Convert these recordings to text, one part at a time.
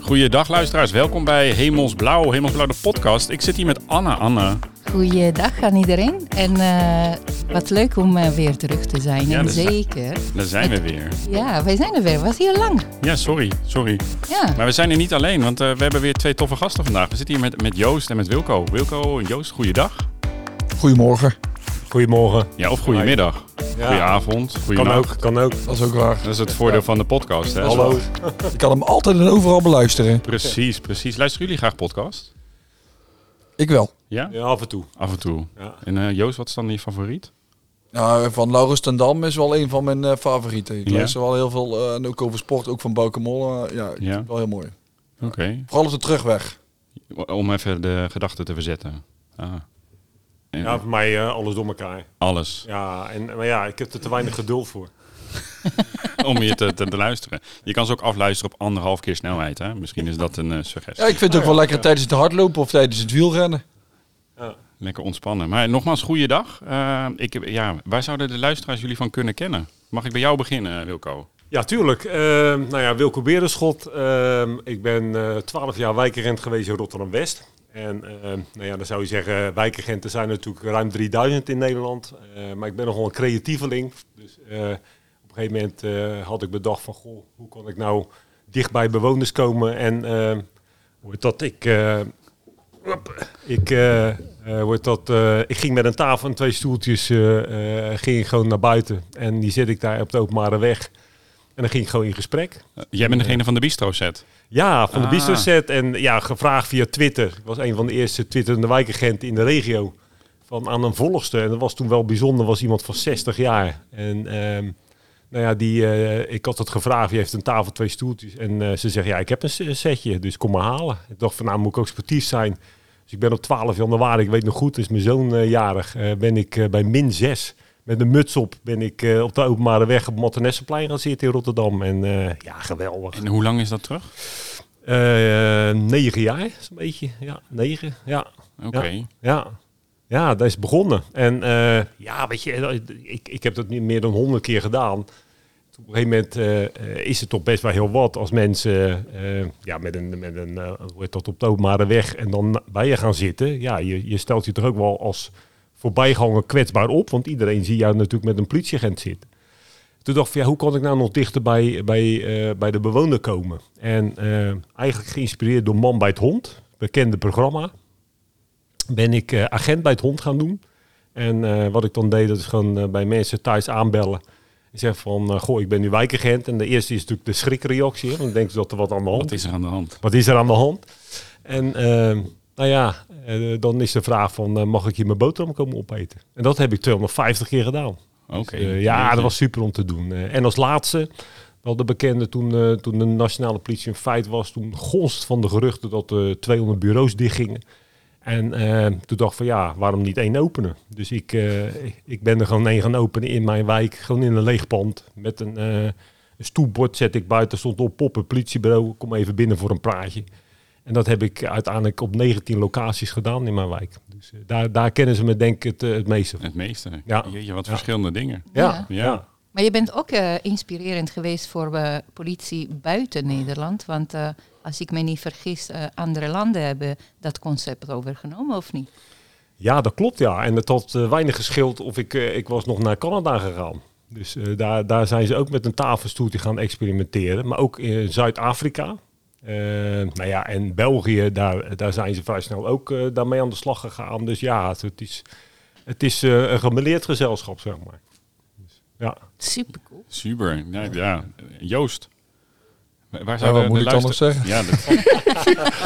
Goeiedag luisteraars, welkom bij Hemelsblauw, Hemelsblauw de podcast. Ik zit hier met Anne. Anne. Goeiedag aan iedereen. En eh, wat leuk om uh, weer terug te zijn. Ja, en zeker. Daar zijn we weer. Ja, wij zijn er weer. Was heel lang. Ja, sorry, sorry. Ja. Maar we zijn er niet alleen, want eh, we hebben weer twee toffe gasten vandaag. We zitten hier met, met Joost en met Wilco. Wilco en Joost, goeiedag. Goedemorgen. Goedemorgen. Ja, of goedemiddag. Ja. Goedenavond, Kan ook, kan ook. Dat is ook waar. Dat is het voordeel van de podcast, hè? Hallo. Je kan hem altijd en overal beluisteren. Precies, precies. Luisteren jullie graag podcast? Ik wel. Ja? Ja, af en toe. Af en toe. Ja. En eh, Joost, wat is dan je favoriet? Nou, van Laurens ten Dam is wel een van mijn eh, favorieten. Ik Ja. luister wel heel veel, eh, en ook over sport, ook van Bouke Molle. ja, Ja. wel heel mooi. Oké. Vooral op de terugweg. Om even de gedachten te verzetten. Ah. En Ja, voor mij eh, alles door elkaar. Alles. Ja, en, maar ja, ik heb er te weinig geduld voor. om je te, te, te luisteren. Je kan ze ook afluisteren op anderhalf keer snelheid. Hè? Misschien is dat een eh, suggestie. Ja, ik vind het ook wel lekker tijdens het hardlopen of tijdens het wielrennen. Ja. Lekker ontspannen. Maar nogmaals, goeiedag. Eh ik, heb- ja, waar zouden de luisteraars jullie van kunnen kennen? Mag ik bij jou beginnen, Wilco? Ja, tuurlijk. Ehm, nou ja, Wilco Berenschot. Ehm, ik ben eh 12 jaar wijkagent geweest in Rotterdam-West. En ehm, nou ja, dan zou je zeggen, wijkagenten zijn natuurlijk ruim 3000 in Nederland. Eh, maar ik ben nogal een creatieveling. Dus eh, op een gegeven moment had ik bedacht van, goh, hoe kan ik nou dicht bij bewoners komen? En heet dat ik... ik, heet dat, ik ging met een tafel en twee stoeltjes ging gewoon naar buiten. En die zit ik daar op de openbare weg. En dan ging ik gewoon in gesprek. Eh, jij bent degene van de bistro-set. Ja, van de Ah. bistro set. En ja, gevraagd via Twitter. Ik was een van de eerste twitterende wijkagenten in de regio. Van aan een volgste. En dat was toen wel bijzonder. was iemand van 60 jaar. En ehm, nou ja, die, eh, ik had het gevraagd. Die heeft een tafel, twee stoeltjes. En eh, ze zegt, ja, ik heb een setje. Dus kom maar halen. Ik dacht van, nou moet ik ook sportief zijn. Dus ik ben op 12 januari, ik weet nog goed, is mijn zoon jarig. ben ik bij min 6 met een muts op ben ik eh, op de openbare weg op Mattenessenplein gaan zitten in Rotterdam. En eh, ja, geweldig. En hoe lang is dat terug? Eh, negen jaar, een beetje. Ja, negen. Ja, Oké. ja. Ja, dat is begonnen. En ja, weet je, ik, ik heb dat niet meer dan honderd keer gedaan. Op een gegeven moment is het toch best wel heel wat als mensen ja, met een, met een heet dat, op de openbare weg en dan bij je gaan zitten. Ja, je, je stelt je toch ook wel als voorbijganger kwetsbaar op, want iedereen zie jou natuurlijk met een politieagent zitten. Toen dacht ik, van, ja, hoe kan ik nou nog dichter bij, bij, eh, bij de bewoner komen? En eh, eigenlijk geïnspireerd door Man bij het Hond, bekende programma, ben ik eh, agent bij het hond gaan doen. En wat ik dan deed, dat is gewoon bij mensen thuis aanbellen. Ik zeg van, goh, ik ben nu wijkagent. En de eerste is natuurlijk de schrikreactie. hè, Want dan denken ze dat er wat aan de hand Wat is er aan de hand? wat is er aan de hand? En eh, nou ja, eh, dan is de vraag van, eh, mag ik hier mijn boterham komen opeten? En dat heb ik 250 keer gedaan. Oké. Eh, ja, dat was super om te doen. En als laatste, wel de bekende, toen, toen de nationale politie in feit was, toen gonst van de geruchten dat er 200 bureaus dichtgingen. En toen dacht ik van ja, waarom niet één openen? Dus ik, ik ben er gewoon één gaan openen in mijn wijk, gewoon in een leeg pand. Met een, eh, een stoelbord zet ik buiten, stond op poppen, politiebureau, kom even binnen voor een praatje. En dat heb ik uiteindelijk op 19 locaties gedaan in mijn wijk. Dus eh, daar, daar kennen ze me denk ik het, eh, het meeste van. Het meeste. Ja. Jeetje, wat Ja. verschillende dingen. Ja, Ja. ja. Maar je bent ook eh, inspirerend geweest voor politie buiten Nederland. Want eh, als ik me niet vergis, eh, andere landen hebben dat concept overgenomen, of niet? Ja, dat klopt ja. En het had weinig gescheeld of ik, ik was nog naar Canada gegaan. Dus eh, daar, daar zijn ze ook met een tafelstoeltje gaan experimenteren. Maar ook in Zuid-Afrika. Eh, nou ja, en België, daar, daar zijn ze vrij snel ook eh, daarmee aan de slag gegaan. Dus ja, het, het is, het is eh, een gemeleerd gezelschap, zeg maar. Dus, ja. Super cool. Super. Ja, ja. Joost. Waar Ja, zouden wat moet de ik anders luister- zeggen? Ja.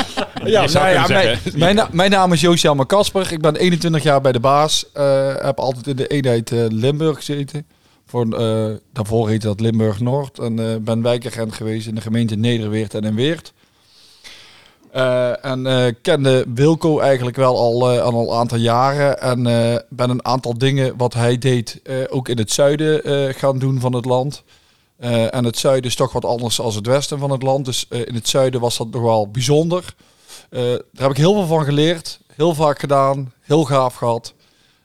Ja, zou nou ja, mijn, mijn, na- mijn naam is Joost-Jan Kasper. Ik ben 21 jaar bij de baas. Eh, heb altijd in de eenheid eh, Limburg gezeten. Voor, eh, daarvoor heette dat Limburg Noord. En eh, ben wijkagent geweest in de gemeente Nederweert en in Weert. Eh, en kende Wilco eigenlijk wel al, al een aantal jaren. En ben een aantal dingen wat hij deed ook in het zuiden gaan doen van het land. En het zuiden is toch wat anders dan het westen van het land. Dus in het zuiden was dat nog wel bijzonder. Daar heb ik heel veel van geleerd. Heel vaak gedaan. Heel gaaf gehad.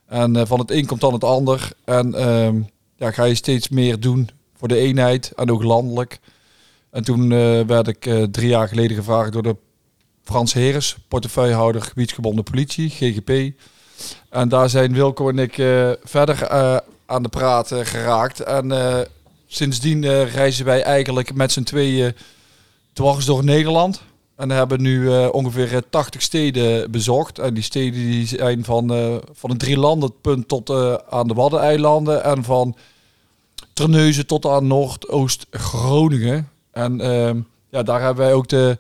En van het een komt dan het ander. En ehm, ja, ga je steeds meer doen voor de eenheid. En ook landelijk. En toen eh, werd ik eh, drie jaar geleden gevraagd door de Frans Heres, portefeuillehouder gebiedsgebonden politie, GGP. En daar zijn Wilco en ik eh, verder aan de praat eh, geraakt. En sindsdien reizen wij eigenlijk met z'n tweeën dwars door Nederland. En hebben nu ongeveer eh, 80 steden bezocht. En die steden die zijn van, van het drielandenpunt tot aan de Waddeneilanden. En van Terneuzen tot aan Noordoost-Groningen. En ehm, ja, daar hebben wij ook de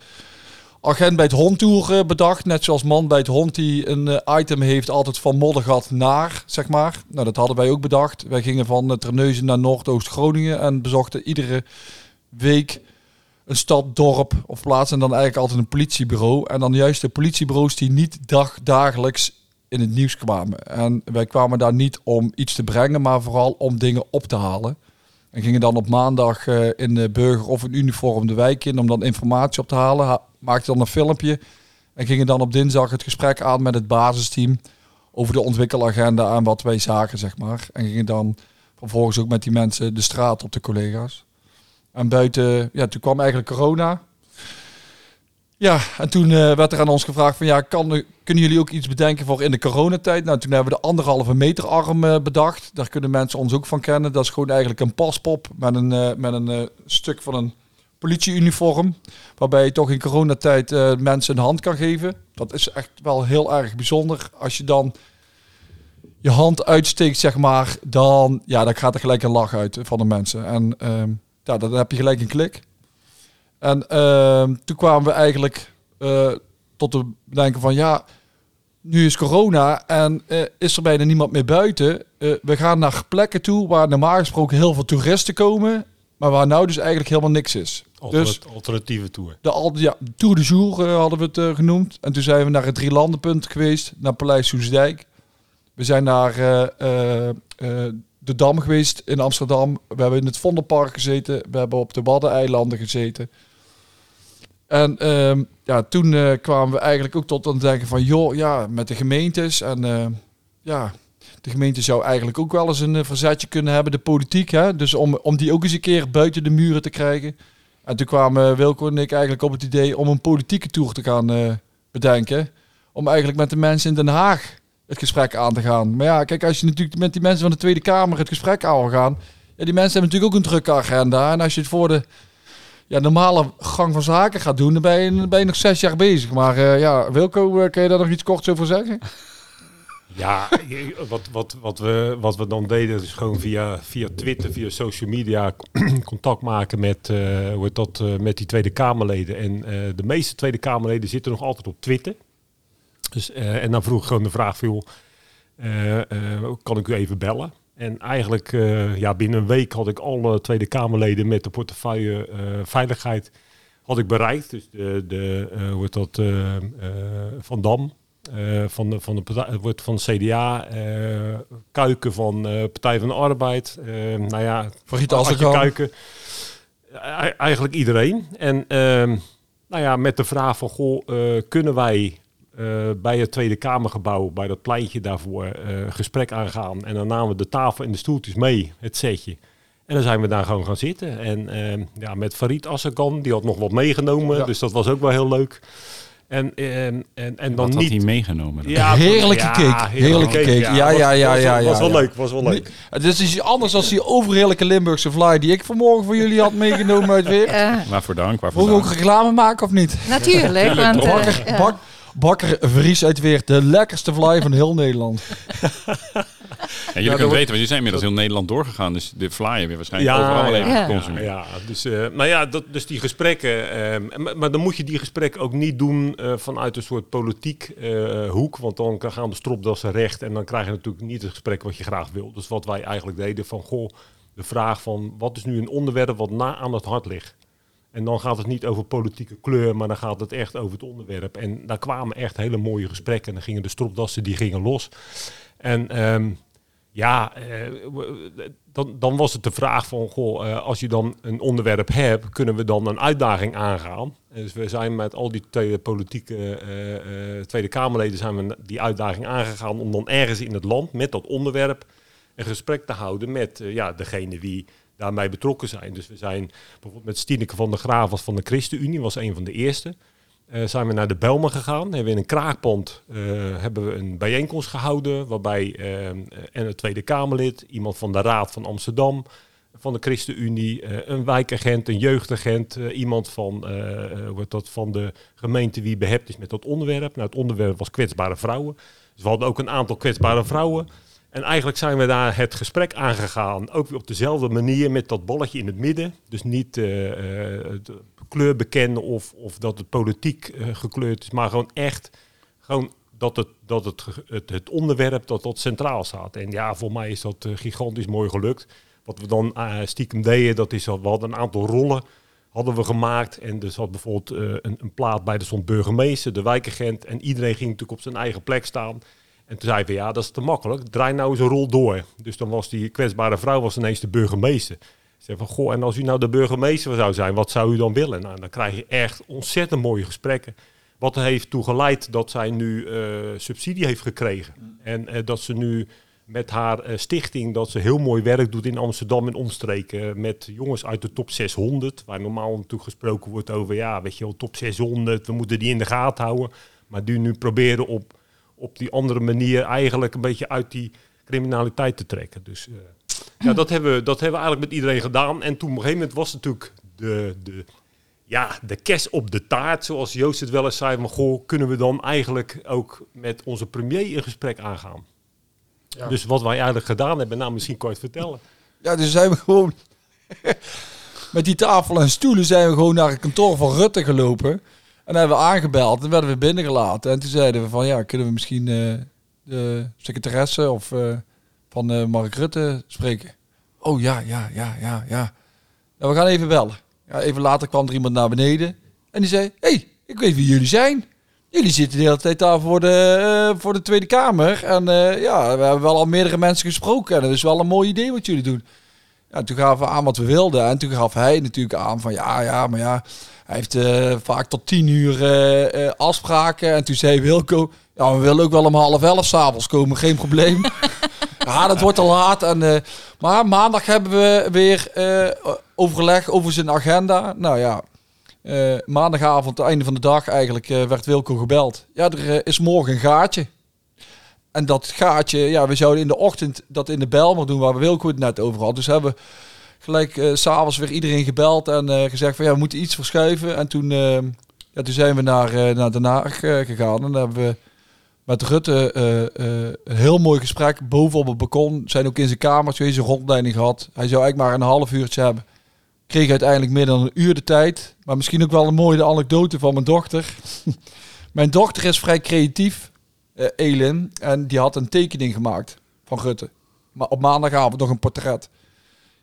agent bij het hondtour eh, bedacht. Net zoals man bij het hond die een eh, item heeft altijd van Moddergat naar, zeg maar. Nou, dat hadden wij ook bedacht. Wij gingen van uh, Terneuzen naar Noordoost-Groningen en bezochten iedere week een stad, dorp of plaats en dan eigenlijk altijd een politiebureau. En dan juist de politiebureaus die niet dag, dagelijks in het nieuws kwamen. En wij kwamen daar niet om iets te brengen, maar vooral om dingen op te halen. En gingen dan op maandag eh, in de burger of een uniform de wijk in om dan informatie op te halen. Ha maakte dan een filmpje en gingen dan op dinsdag het gesprek aan met het basisteam over de ontwikkelagenda en wat wij zagen, zeg maar. En gingen dan vervolgens ook met die mensen de straat op de collega's. En buiten, ja, toen kwam eigenlijk corona. Ja, en toen eh, werd er aan ons gevraagd van ja, kan, kunnen jullie ook iets bedenken voor in de coronatijd? Nou, toen hebben we de anderhalve meter arm eh, bedacht. Daar kunnen mensen ons ook van kennen. Dat is gewoon eigenlijk een paspop met een, eh, met een stuk van een politieuniform. Waarbij je toch in coronatijd mensen een hand kan geven. Dat is echt wel heel erg bijzonder. Als je dan je hand uitsteekt, zeg maar, dan, ja, dan gaat er gelijk een lach uit van de mensen. En ehm, ja, dan heb je gelijk een klik. En ehm, toen kwamen we eigenlijk eh, tot de denken van ja, nu is corona en eh, is er bijna niemand meer buiten. Eh, we gaan naar plekken toe waar normaal gesproken heel veel toeristen komen, maar waar nou dus eigenlijk helemaal niks is. Dus Alternat- alternatieve tour. de al, ja, Tour de Jour hadden we het genoemd. En toen zijn we naar het Drielandenpunt geweest, naar Paleis Soesdijk. We zijn naar de Dam geweest in Amsterdam. We hebben in het Vondelpark gezeten. We hebben op de Waddeneilanden gezeten. En ehm, ja, toen eh, kwamen we eigenlijk ook tot het denken van... joh, ja, met de gemeentes en... eh, ja, de gemeente zou eigenlijk ook wel eens een eh, verzetje kunnen hebben, de politiek. Hè? Dus om, om die ook eens een keer buiten de muren te krijgen. En toen kwamen Wilco en ik eigenlijk op het idee om een politieke tour te gaan eh, bedenken. Om eigenlijk met de mensen in Den Haag het gesprek aan te gaan. Maar ja, kijk, als je natuurlijk met die mensen van de Tweede Kamer het gesprek aan wil gaan. Ja, die mensen hebben natuurlijk ook een drukke agenda. En als je het voor de ja, normale gang van zaken gaat doen, dan ben je, nog zes jaar bezig. Maar eh, ja, Wilco, eh, kan je daar nog iets korts over zeggen? Ja, wat, wat, wat, we, wat we dan deden is gewoon via, via Twitter, via social media contact maken met, eh, hoe dat, met die Tweede Kamerleden. En de meeste Tweede Kamerleden zitten nog altijd op Twitter. Dus, en dan vroeg ik gewoon de vraag eh, kan ik u even bellen? En eigenlijk eh, ja, binnen een week had ik alle Tweede Kamerleden met de portefeuille eh, veiligheid had ik bereikt. Dus de, de dat, eh, eh, Van Dam, van, de, van, de partij, wordt van de CDA, Kuiken van Partij van de Arbeid. nou ja, Vergiet als Adje Kuiken. Eigenlijk iedereen. En ehm, nou ja, met de vraag van, goh, kunnen wij eh, bij het Tweede Kamergebouw, bij dat pleintje daarvoor, eh, gesprek aangaan. En dan namen we de tafel en de stoeltjes mee, het setje. En dan zijn we daar gewoon gaan zitten. En ehm, ja, met Farid Assekan, die had nog wat meegenomen. Ja. Dus dat was ook wel heel leuk. En, ehm, en, en dan Wat had niet... hij meegenomen? dan? Ja, Heerlijke ja, cake, heerlijke cake. Ja, ja, ja, was, ja, Was ja, wel ja. leuk, was wel leuk. Het is iets anders dan die overheerlijke Limburgse fly die ik vanmorgen voor jullie had meegenomen uit weer. Ja, Waarvoor dank, waarvoor we ook reclame maken of niet? natuurlijk. want, eh, Bakker, ja. bak, bakker Vries uit weer, de lekkerste fly van heel Nederland. Ja, jullie kunnen weten, want jullie zijn inmiddels heel Nederland doorgegaan. Dus de flyer weer waarschijnlijk Ja, overal ja, even ja. geconsumeren. Ja, dus, eh, nou ja, dat, dus die gesprekken. ehm, maar, maar dan moet je die gesprekken ook niet doen eh, vanuit een soort politiek eh, hoek. Want dan gaan de stropdassen recht. En dan krijg je natuurlijk niet het gesprek wat je graag wil. Dus wat wij eigenlijk deden van, goh, de vraag van... wat is nu een onderwerp wat na aan het hart ligt? En dan gaat het niet over politieke kleur, maar dan gaat het echt over het onderwerp. En daar kwamen echt hele mooie gesprekken. En dan gingen de stropdassen, die gingen los. En ehm, ja, eh, dan, dan was het de vraag van, goh, eh, als je dan een onderwerp hebt, kunnen we dan een uitdaging aangaan? Dus we zijn met al die tweede politieke eh, Tweede Kamerleden zijn we die uitdaging aangegaan om dan ergens in het land met dat onderwerp een gesprek te houden met ja, degene wie daarmee betrokken zijn. Dus we zijn bijvoorbeeld met Stineke van der Graaf was van de ChristenUnie, was een van de eerste. Uh, zijn we naar de Belmen gegaan. Hebben we in een kraakpand uh, hebben we een bijeenkomst gehouden. Waarbij uh, en het Tweede Kamerlid, iemand van de Raad van Amsterdam, van de ChristenUnie, een wijkagent, een jeugdagent, iemand van, hoe dat, van de gemeente wie behept is met dat onderwerp. Nou, het onderwerp was kwetsbare vrouwen. Dus we hadden ook een aantal kwetsbare vrouwen. En eigenlijk zijn we daar het gesprek aangegaan, ook weer op dezelfde manier met dat balletje in het midden. Dus niet kleur bekennen of, of dat het politiek uh, gekleurd is, maar gewoon echt gewoon dat het, dat het, het, onderwerp dat dat centraal staat. En ja, voor mij is dat uh, gigantisch mooi gelukt. Wat we dan uh, stiekem deden, dat is dat we hadden een aantal rollen hadden we gemaakt. En er zat bijvoorbeeld een, een, plaat bij, de stond burgemeester, de wijkagent. En iedereen ging natuurlijk op zijn eigen plek staan. En toen zei we, ja, dat is te makkelijk. Draai nou eens een rol door. Dus dan was die kwetsbare vrouw was ineens de burgemeester. Zeg van, goh, en als u nou de burgemeester zou zijn, wat zou u dan willen? Nou, dan krijg je echt ontzettend mooie gesprekken. Wat heeft toe geleid dat zij nu uh, subsidie heeft gekregen. En uh, dat ze nu met haar uh, stichting, dat ze heel mooi werk doet in Amsterdam en omstreken. Met jongens uit de top 600, waar normaal natuurlijk gesproken wordt over, ja, weet je wel, top 600, we moeten die in de gaten houden. Maar die nu proberen op, op die andere manier eigenlijk een beetje uit die criminaliteit te trekken. Dus ja, dat hebben, we, dat hebben we eigenlijk met iedereen gedaan. En toen op een gegeven moment was natuurlijk de, de, ja, de kerst op de taart, zoals Joost het wel eens zei. Maar goh, kunnen we dan eigenlijk ook met onze premier in gesprek aangaan? Ja. Dus wat wij eigenlijk gedaan hebben, nou misschien kort vertellen. Ja, dus zijn we gewoon met die tafel en stoelen zijn we gewoon naar het kantoor van Rutte gelopen. En hebben we aangebeld en werden we binnengelaten. En toen zeiden we van ja, kunnen we misschien uh, de secretaresse of uh, van uh, Mark Rutte spreken. Oh ja, ja, ja, ja, ja. Nou, we gaan even bellen. Ja, even later kwam er iemand naar beneden en die zei: hey, ik weet wie jullie zijn. Jullie zitten de hele tijd daar voor de, voor de Tweede Kamer. En ja, we hebben wel al meerdere mensen gesproken. En het is wel een mooi idee wat jullie doen. Ja, toen gaven we aan wat we wilden. En toen gaf hij natuurlijk aan van ja, ja, maar ja. Hij heeft uh, vaak tot tien uur afspraken. En toen zei Wilco, ja, we willen ook wel om half elf s'avonds komen, geen probleem. ja, dat wordt te laat. En, maar maandag hebben we weer overleg over zijn agenda. Nou ja, maandagavond, het einde van de dag eigenlijk, werd Wilco gebeld. Ja, er is morgen een gaatje. En dat gaatje, ja, we zouden in de ochtend dat in de Belmer doen, waar we Wilco het net over had. Dus hebben we gelijk uh, s'avonds weer iedereen gebeld en gezegd van ja, we moeten iets verschuiven. En toen, ja, toen zijn we naar, naar Den Haag gegaan en hebben we met Rutte een heel mooi gesprek boven op het balkon. Zijn ook in zijn kamer geweest, een rondleiding gehad. Hij zou eigenlijk maar een half uurtje hebben. Kreeg uiteindelijk meer dan een uur de tijd. Maar misschien ook wel een mooie anekdote van mijn dochter. mijn dochter is vrij creatief, uh, Elin. En die had een tekening gemaakt van Rutte. Maar op maandagavond nog een portret.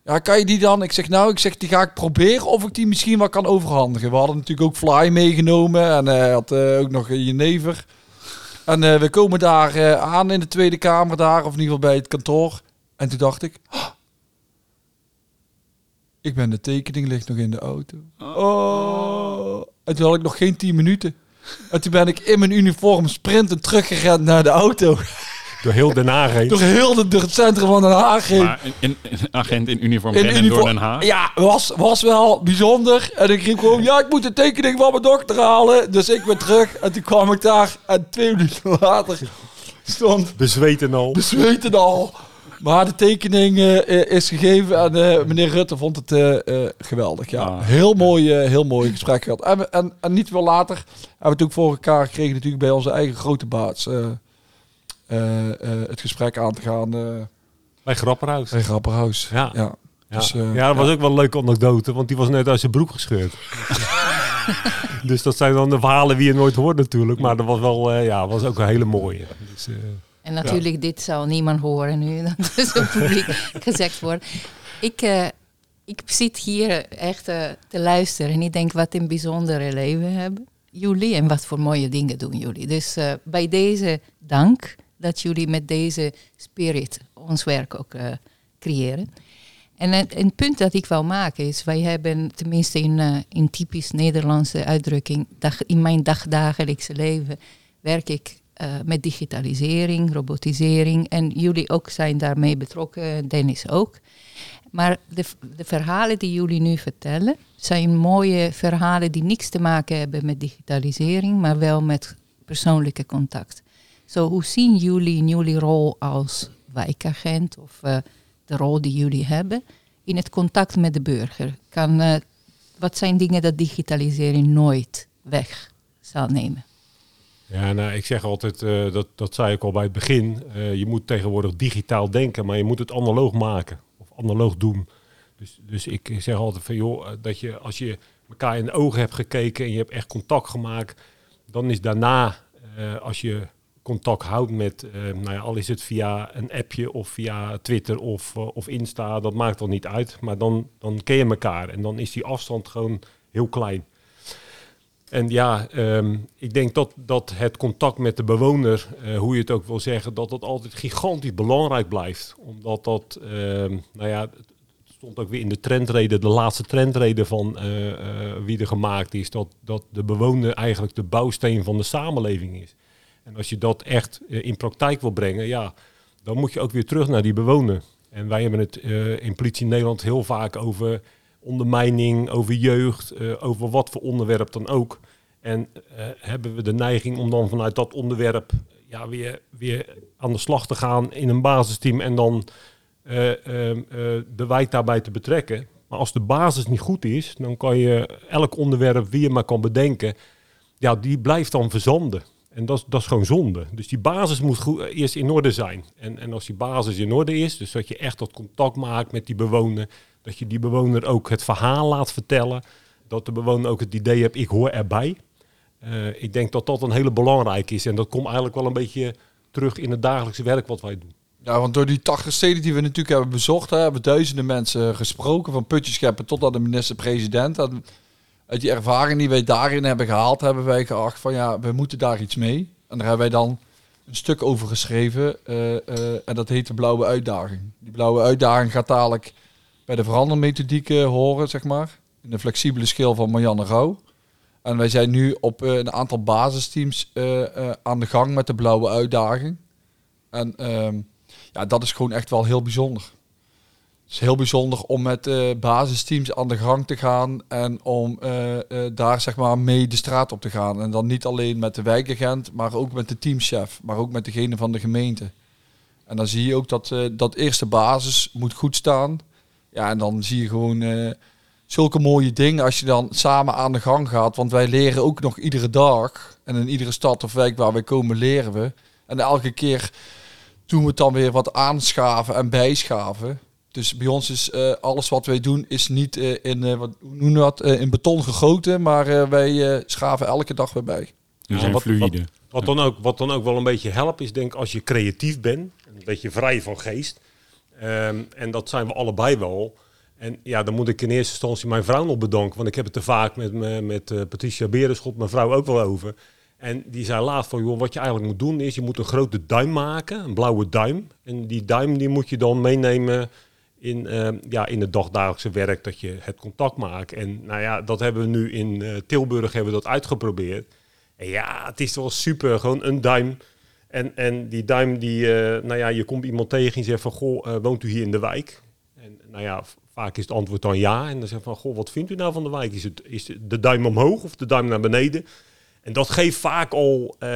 Ja, kan je die dan? Ik zeg nou, ik zeg die ga ik proberen of ik die misschien wel kan overhandigen. We hadden natuurlijk ook Fly meegenomen en hij had ook nog jenever. En uh, we komen daar aan in de Tweede Kamer, daar, of in ieder geval bij het kantoor. En toen dacht ik, oh, ik ben de tekening ligt nog in de auto. Oh. En toen had ik nog geen tien minuten. En toen ben ik in mijn uniform sprintend teruggerend naar de auto. Door heel Den Haag heen. Door heel de, door het centrum van Den Haag heen. Maar een, een agent in uniform in uniform, door Den Haag? Ja, was, was wel bijzonder. En ik riep gewoon, ja, ik moet de tekening van mijn dochter halen. Dus ik ben terug. En toen kwam ik daar. En twee minuten later stond... Bezweten al. Bezweten al. Maar de tekening uh, is gegeven en uh, meneer Rutte vond het uh, geweldig. Ja. Ah, heel, mooi, heel mooi gesprek gehad. En, en, en niet veel later hebben we het ook voor elkaar gekregen natuurlijk bij onze eigen grote baas. Eh, eh, het gesprek aan te gaan. Eh, bij Grapperhaus. Bij Grapperhaus, ja. ja. Ja. Dus, ja, dat was ook wel een leuke anekdote, want die was net uit zijn broek gescheurd. dus dat zijn dan de verhalen die je nooit hoort natuurlijk. Maar dat was wel, uh, ja, was ook een hele mooie. Dus, uh, en natuurlijk, ja. dit zal niemand horen nu, dat is het publiek gezegd wordt. Ik, uh, ik zit hier echt te luisteren en ik denk wat een bijzondere leven hebben jullie en wat voor mooie dingen doen jullie. Dus bij deze dank dat jullie met deze spirit ons werk ook creëren. En een, een, punt dat ik wil maken is, wij hebben tenminste in, in typisch Nederlandse uitdrukking, dag, in mijn dagdagelijkse leven werk ik eh, met digitalisering, robotisering. En jullie ook zijn daarmee betrokken, Dennis ook. Maar de, de verhalen die jullie nu vertellen, zijn mooie verhalen die niks te maken hebben met digitalisering, maar wel met persoonlijke contact. Zo, hoe zien jullie in jullie rol als wijkagent of eh, de rol die jullie hebben in het contact met de burger? Kan, eh, wat zijn dingen dat digitalisering nooit weg zal nemen? Ja, nou, ik zeg altijd, eh, dat, dat zei ik al bij het begin, eh, je moet tegenwoordig digitaal denken, maar je moet het analoog maken of analoog doen. Dus, dus ik zeg altijd van joh, eh, dat je als je elkaar in de ogen hebt gekeken en je hebt echt contact gemaakt, dan is daarna, als je contact houdt met, nou ja, al is het via een appje of via Twitter of, of Insta, dat maakt dan niet uit. Maar dan, dan ken je elkaar en dan is die afstand gewoon heel klein. En ja, ehm, ik denk dat, dat het contact met de bewoner, eh, hoe je het ook wil zeggen, dat dat altijd gigantisch belangrijk blijft. Omdat dat, ehm, nou ja, het stond ook weer in de trendreden, de laatste trendreden van eh, eh, wie er gemaakt is, dat, dat de bewoner eigenlijk de bouwsteen van de samenleving is. En als je dat echt in praktijk wil brengen, ja, dan moet je ook weer terug naar die bewoner. En wij hebben het in Politie Nederland heel vaak over ondermijning, over jeugd, eh, over wat voor onderwerp dan ook. En eh, hebben we de neiging om dan vanuit dat onderwerp ja, weer, weer aan de slag te gaan in een basisteam en dan eh, ehm, eh, de wijk daarbij te betrekken. Maar als de basis niet goed is, dan kan je elk onderwerp wie je maar kan bedenken, ja, die blijft dan verzanden. En dat, dat is gewoon zonde. Dus die basis moet eh, eerst in orde zijn. En, en als die basis in orde is, dus dat je echt dat contact maakt met die bewoner, dat je die bewoner ook het verhaal laat vertellen, dat de bewoner ook het idee heeft, ik hoor erbij. Eh, ik denk dat dat een hele belangrijke is. En dat komt eigenlijk wel een beetje terug in het dagelijkse werk wat wij doen. Ja, want door die 80 steden die we natuurlijk hebben bezocht, hè, hebben duizenden mensen gesproken, van putjescheppen tot aan de minister-president. Uit die ervaring die wij daarin hebben gehaald, hebben wij geacht van ja, we moeten daar iets mee. En daar hebben wij dan een stuk over geschreven eh, eh, en dat heet de blauwe uitdaging. Die blauwe uitdaging gaat dadelijk bij de verandermethodiek horen, zeg maar. In de flexibele schil van Marianne Rauw. En wij zijn nu op eh, een aantal basisteams aan de gang met de blauwe uitdaging. En ehm, ja, dat is gewoon echt wel heel bijzonder. Het is heel bijzonder om met eh, basisteams aan de gang te gaan en om eh, eh, daar zeg maar mee de straat op te gaan. En dan niet alleen met de wijkagent, maar ook met de teamchef, maar ook met degene van de gemeente. En dan zie je ook dat dat eerste basis moet goed staan. Ja, en dan zie je gewoon zulke mooie dingen als je dan samen aan de gang gaat. Want wij leren ook nog iedere dag. En in iedere stad of wijk waar wij komen leren we. En elke keer doen we het dan weer wat aanschaven en bijschaven. Dus bij ons is eh, alles wat wij doen is niet eh, in, eh, wat, hoe noemen we dat, Eh, in beton gegoten. Maar eh, wij eh, schaven elke dag weer bij. Die zijn wat- fluïde. Wat dan, ook, wat dan ook wel een beetje helpt, is denk ik als je creatief bent, een beetje vrij van geest. Ehm, en dat zijn we allebei wel. En ja, dan moet ik in eerste instantie mijn vrouw nog bedanken. Want ik heb het er vaak met, me- met Patricia Berenschot, mijn vrouw, ook wel over. En die zei laatst van, joh, wat je eigenlijk moet doen is, je moet een grote duim maken, een blauwe duim. En die duim die moet je dan meenemen in, ehm, ja, in het dagdagelijkse werk, dat je het contact maakt. En nou ja, dat hebben we nu in eh, Tilburg hebben we dat uitgeprobeerd. En ja, het is wel super, gewoon een duim. En, en die duim, die, eh, nou ja, je komt iemand tegen en zegt van, goh, eh, woont u hier in de wijk? En nou ja, vaak is het antwoord dan ja. En dan zegt van, goh, wat vindt u nou van de wijk? Is het is de duim omhoog of de duim naar beneden? En dat geeft vaak al, eh,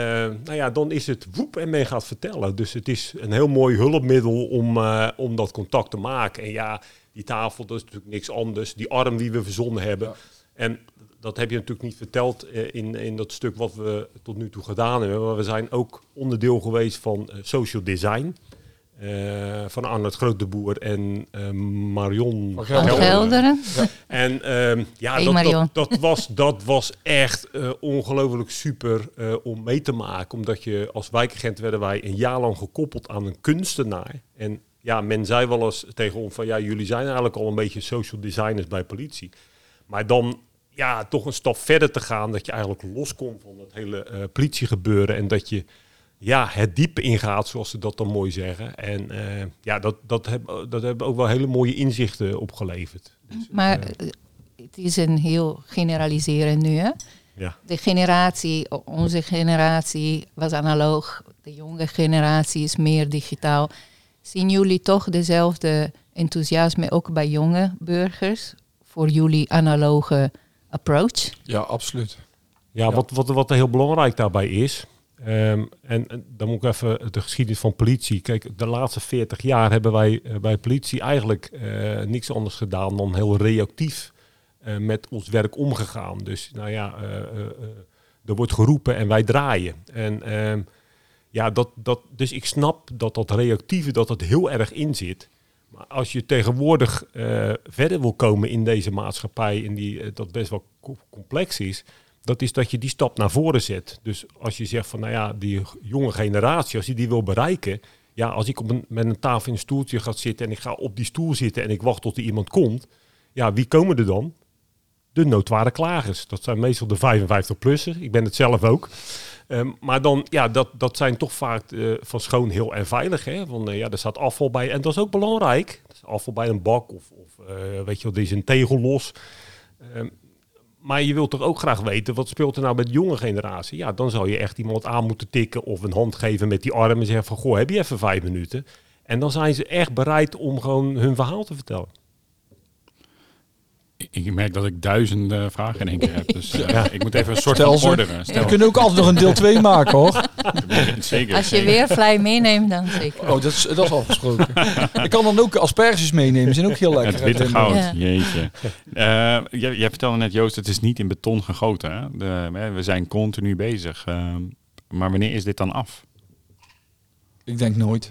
nou ja, dan is het woep en men gaat vertellen. Dus het is een heel mooi hulpmiddel om, eh, om dat contact te maken. En ja, die tafel, dat is natuurlijk niks anders. Die arm die we verzonnen hebben. En dat heb je natuurlijk niet verteld eh, in, in dat stuk wat we tot nu toe gedaan hebben. Maar we zijn ook onderdeel geweest van social design. Eh, van Arnold Grootdeboer en eh, Marion Van Gelderen. En ehm, ja, Hey, dat, dat, dat, was, dat was echt eh, ongelooflijk super om mee te maken. Omdat je als wijkagent werden wij een jaar lang gekoppeld aan een kunstenaar. En ja, men zei wel eens tegen ons van ja, jullie zijn eigenlijk al een beetje social designers bij politie. Maar dan ja, toch een stap verder te gaan, dat je eigenlijk loskomt van dat hele politiegebeuren en dat je ja, het diepe ingaat, zoals ze dat dan mooi zeggen. En eh, ja, dat, dat, heb, dat hebben ook wel hele mooie inzichten opgeleverd. Dus, Maar eh, eh, het is een heel generaliseren nu. Hè? Ja. De generatie, onze generatie was analoog. De jonge generatie is meer digitaal. Zien jullie toch dezelfde enthousiasme ook bij jonge burgers voor jullie analoge approach? Ja, absoluut. Ja, Ja. Wat, wat, wat heel belangrijk daarbij is. Ehm, en, dan moet ik even de geschiedenis van politie. Kijk, de laatste 40 jaar hebben wij eh, bij politie eigenlijk eh, niks anders gedaan dan heel reactief eh, met ons werk omgegaan. Dus nou ja, er wordt geroepen en wij draaien. En ehm, ja, dat, dat, dus ik snap dat dat reactieve dat dat heel erg in zit. Maar als je tegenwoordig verder wil komen in deze maatschappij, in die, dat best wel co- complex is, dat is dat je die stap naar voren zet. Dus als je zegt van, nou ja, die jonge generatie, als je die wil bereiken, ja, als ik op een, met een tafel in een stoeltje ga zitten en ik ga op die stoel zitten en ik wacht tot er iemand komt, ja, wie komen er dan? De noodware klagers. Dat zijn meestal de 55-plussers. Ik ben het zelf ook. Ehm, maar dan, ja, dat, dat zijn toch vaak eh, van schoon heel en veilig. Hè? Van, eh, ja, er staat afval bij. En dat is ook belangrijk. Afval bij een bak of, of eh, weet je wel, er is een tegel los. Ehm, maar je wilt toch ook graag weten, wat speelt er nou met de jonge generatie? Ja, dan zou je echt iemand aan moeten tikken of een hand geven met die arm en zeggen van, goh, heb je even vijf minuten? En dan zijn ze echt bereid om gewoon hun verhaal te vertellen. Ik- merk dat ik duizenden vragen in één keer heb. Dus eh, ik moet even een soort Stel van ze. orderen. We kunnen ook altijd nog een deel 2 maken hoor. zeker. Als je zeker. weer vlei meeneemt, dan zeker. Oh, dat is, dat is afgesproken. Ik kan dan ook asperges meenemen. Zijn ook heel lekker. Het witte goud, Ja. jeetje. Eh, jij, jij vertelde net, Joost, het is niet in beton gegoten. Hè? De, hè, we zijn continu bezig. Eh, maar wanneer is dit dan af? Ik denk nooit.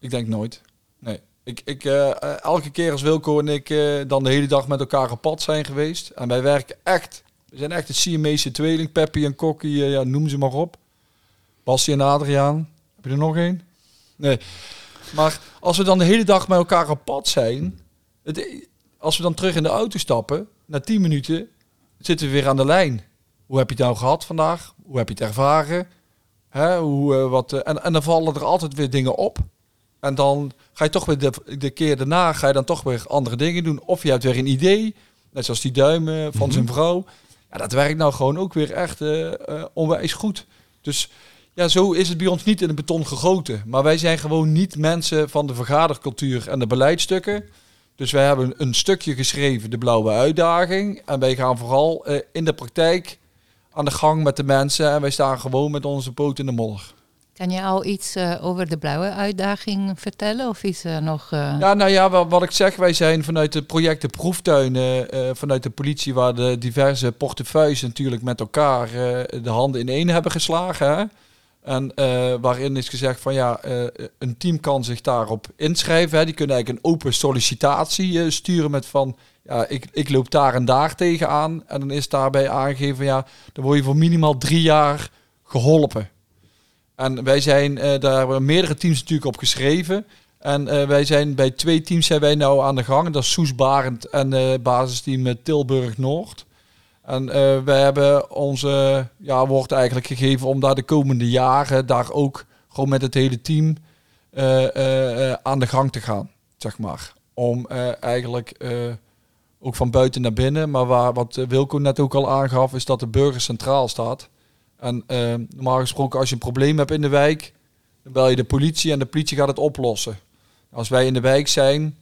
Ik denk nooit. Nee. Ik, ik, eh, eh, elke keer als Wilco en ik eh, dan de hele dag met elkaar op pad zijn geweest. En wij werken echt. We zijn echt een Siamese tweeling. Peppy en Kokkie, ja, noem ze maar op. Bassie en Adriaan. Heb je er nog één? Nee. Maar als we dan de hele dag met elkaar op pad zijn. Het, als we dan terug in de auto stappen. Na 10 minuten zitten we weer aan de lijn. Hoe heb je het nou gehad vandaag? Hoe heb je het ervaren? Hè, hoe, wat, en, en dan vallen er altijd weer dingen op. En dan ga je toch weer de, de keer daarna ga je dan toch weer andere dingen doen. Of je hebt weer een idee, net zoals die duimen van zijn vrouw. Ja, dat werkt nou gewoon ook weer echt eh, eh, onwijs goed. Dus ja, zo is het bij ons niet in het beton gegoten. Maar wij zijn gewoon niet mensen van de vergadercultuur en de beleidstukken. Dus wij hebben een stukje geschreven, de blauwe uitdaging. En wij gaan vooral eh, in de praktijk aan de gang met de mensen. En wij staan gewoon met onze poot in de modder. Kan je al iets eh, over de blauwe uitdaging vertellen? Of is er nog... eh, Ja, nou ja, wat, wat ik zeg, wij zijn vanuit de projecten proeftuinen, eh, vanuit de politie, waar de diverse portefeuilles natuurlijk met elkaar de handen in één hebben geslagen. Hè? En waarin is gezegd van ja, een team kan zich daarop inschrijven. Hè? Die kunnen eigenlijk een open sollicitatie sturen met van ja, ik, ik loop daar en daar tegenaan. En dan is daarbij aangegeven ja, dan word je voor minimaal drie jaar geholpen. En wij zijn, eh, daar meerdere teams natuurlijk op geschreven. En eh, wij zijn bij twee teams zijn wij nou aan de gang. Dat is Soes Barend en eh basisteam Tilburg Noord. En wij hebben onze ja, wordt eigenlijk gegeven om daar de komende jaren daar ook gewoon met het hele team aan de gang te gaan, zeg maar. Om eigenlijk ook van buiten naar binnen, maar wat Wilco net ook al aangaf, is dat de burger centraal staat. En eh, normaal gesproken, als je een probleem hebt in de wijk, dan bel je de politie en de politie gaat het oplossen. Als wij in de wijk zijn,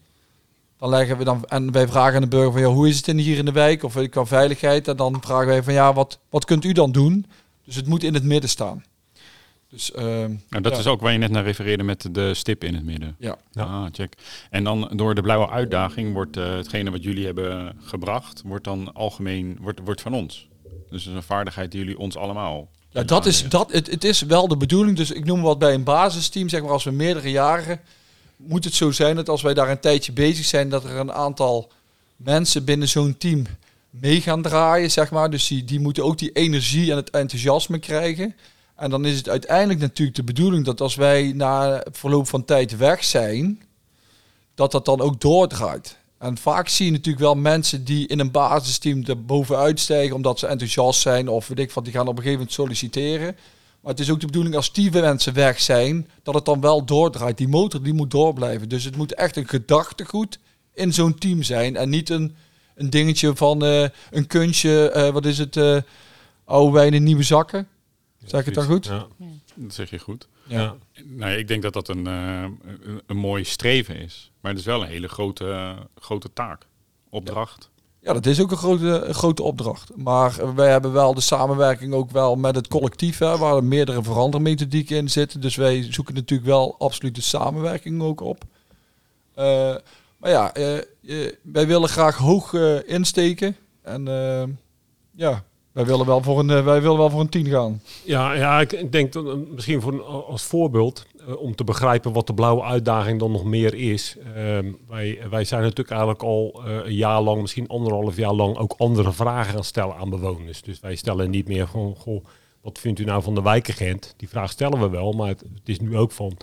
dan leggen we dan en wij vragen aan de burger van ja, hoe is het in hier in de wijk of qua veiligheid en dan vragen wij van ja, wat, wat kunt u dan doen? Dus het moet in het midden staan. Dus ehm, Nou, dat ja. is ook waar je net naar refereerde met de stip in het midden. Ja. Ja. Ah, check. En dan door de blauwe uitdaging wordt eh, hetgene wat jullie hebben gebracht, wordt dan algemeen, wordt, wordt van ons. Dus dat is een vaardigheid die jullie ons allemaal. Ja, dat is, dat, het, het is wel de bedoeling. Dus ik noem wat bij een basisteam, zeg maar als we meerdere jaren, moet het zo zijn dat als wij daar een tijdje bezig zijn, dat er een aantal mensen binnen zo'n team mee gaan draaien, zeg maar. Dus die, die moeten ook die energie en het enthousiasme krijgen. En dan is het uiteindelijk natuurlijk de bedoeling dat als wij na verloop van tijd weg zijn, dat dat dan ook doordraait. En vaak zie je natuurlijk wel mensen die in een basisteam er bovenuit stijgen omdat ze enthousiast zijn of weet ik wat, die gaan op een gegeven moment solliciteren. Maar het is ook de bedoeling als die mensen weg zijn, dat het dan wel doordraait. Die motor die moet doorblijven. Dus het moet echt een gedachtegoed in zo'n team zijn en niet een, een dingetje van eh, een kunstje, eh, wat is het, eh oude wijn in nieuwe zakken. Zeg ik het dan goed? Ja. Dat zeg je goed. Ja. Nou, ik denk dat dat een, eh, een, een mooi streven is. Maar het is wel een hele grote, grote taak. Opdracht. Ja, dat is ook een grote, een grote opdracht. Maar wij hebben wel de samenwerking ook wel met het collectief, hè, waar er meerdere verandermethodieken in zitten. Dus wij zoeken natuurlijk wel absoluut de samenwerking ook op. Eh, maar ja, eh, wij willen graag hoog insteken. En ja, wij willen wel voor een, eh, wij willen wel voor een 10 gaan. Ja, ja, ik denk eh, misschien voor als voorbeeld, eh, om te begrijpen wat de blauwe uitdaging dan nog meer is. Ehm, wij, wij zijn natuurlijk eigenlijk al een jaar lang, misschien anderhalf jaar lang, ook andere vragen gaan stellen aan bewoners. Dus wij stellen niet meer van, goh, wat vindt u nou van de wijkagent? Die vraag stellen we wel, maar het is nu ook van,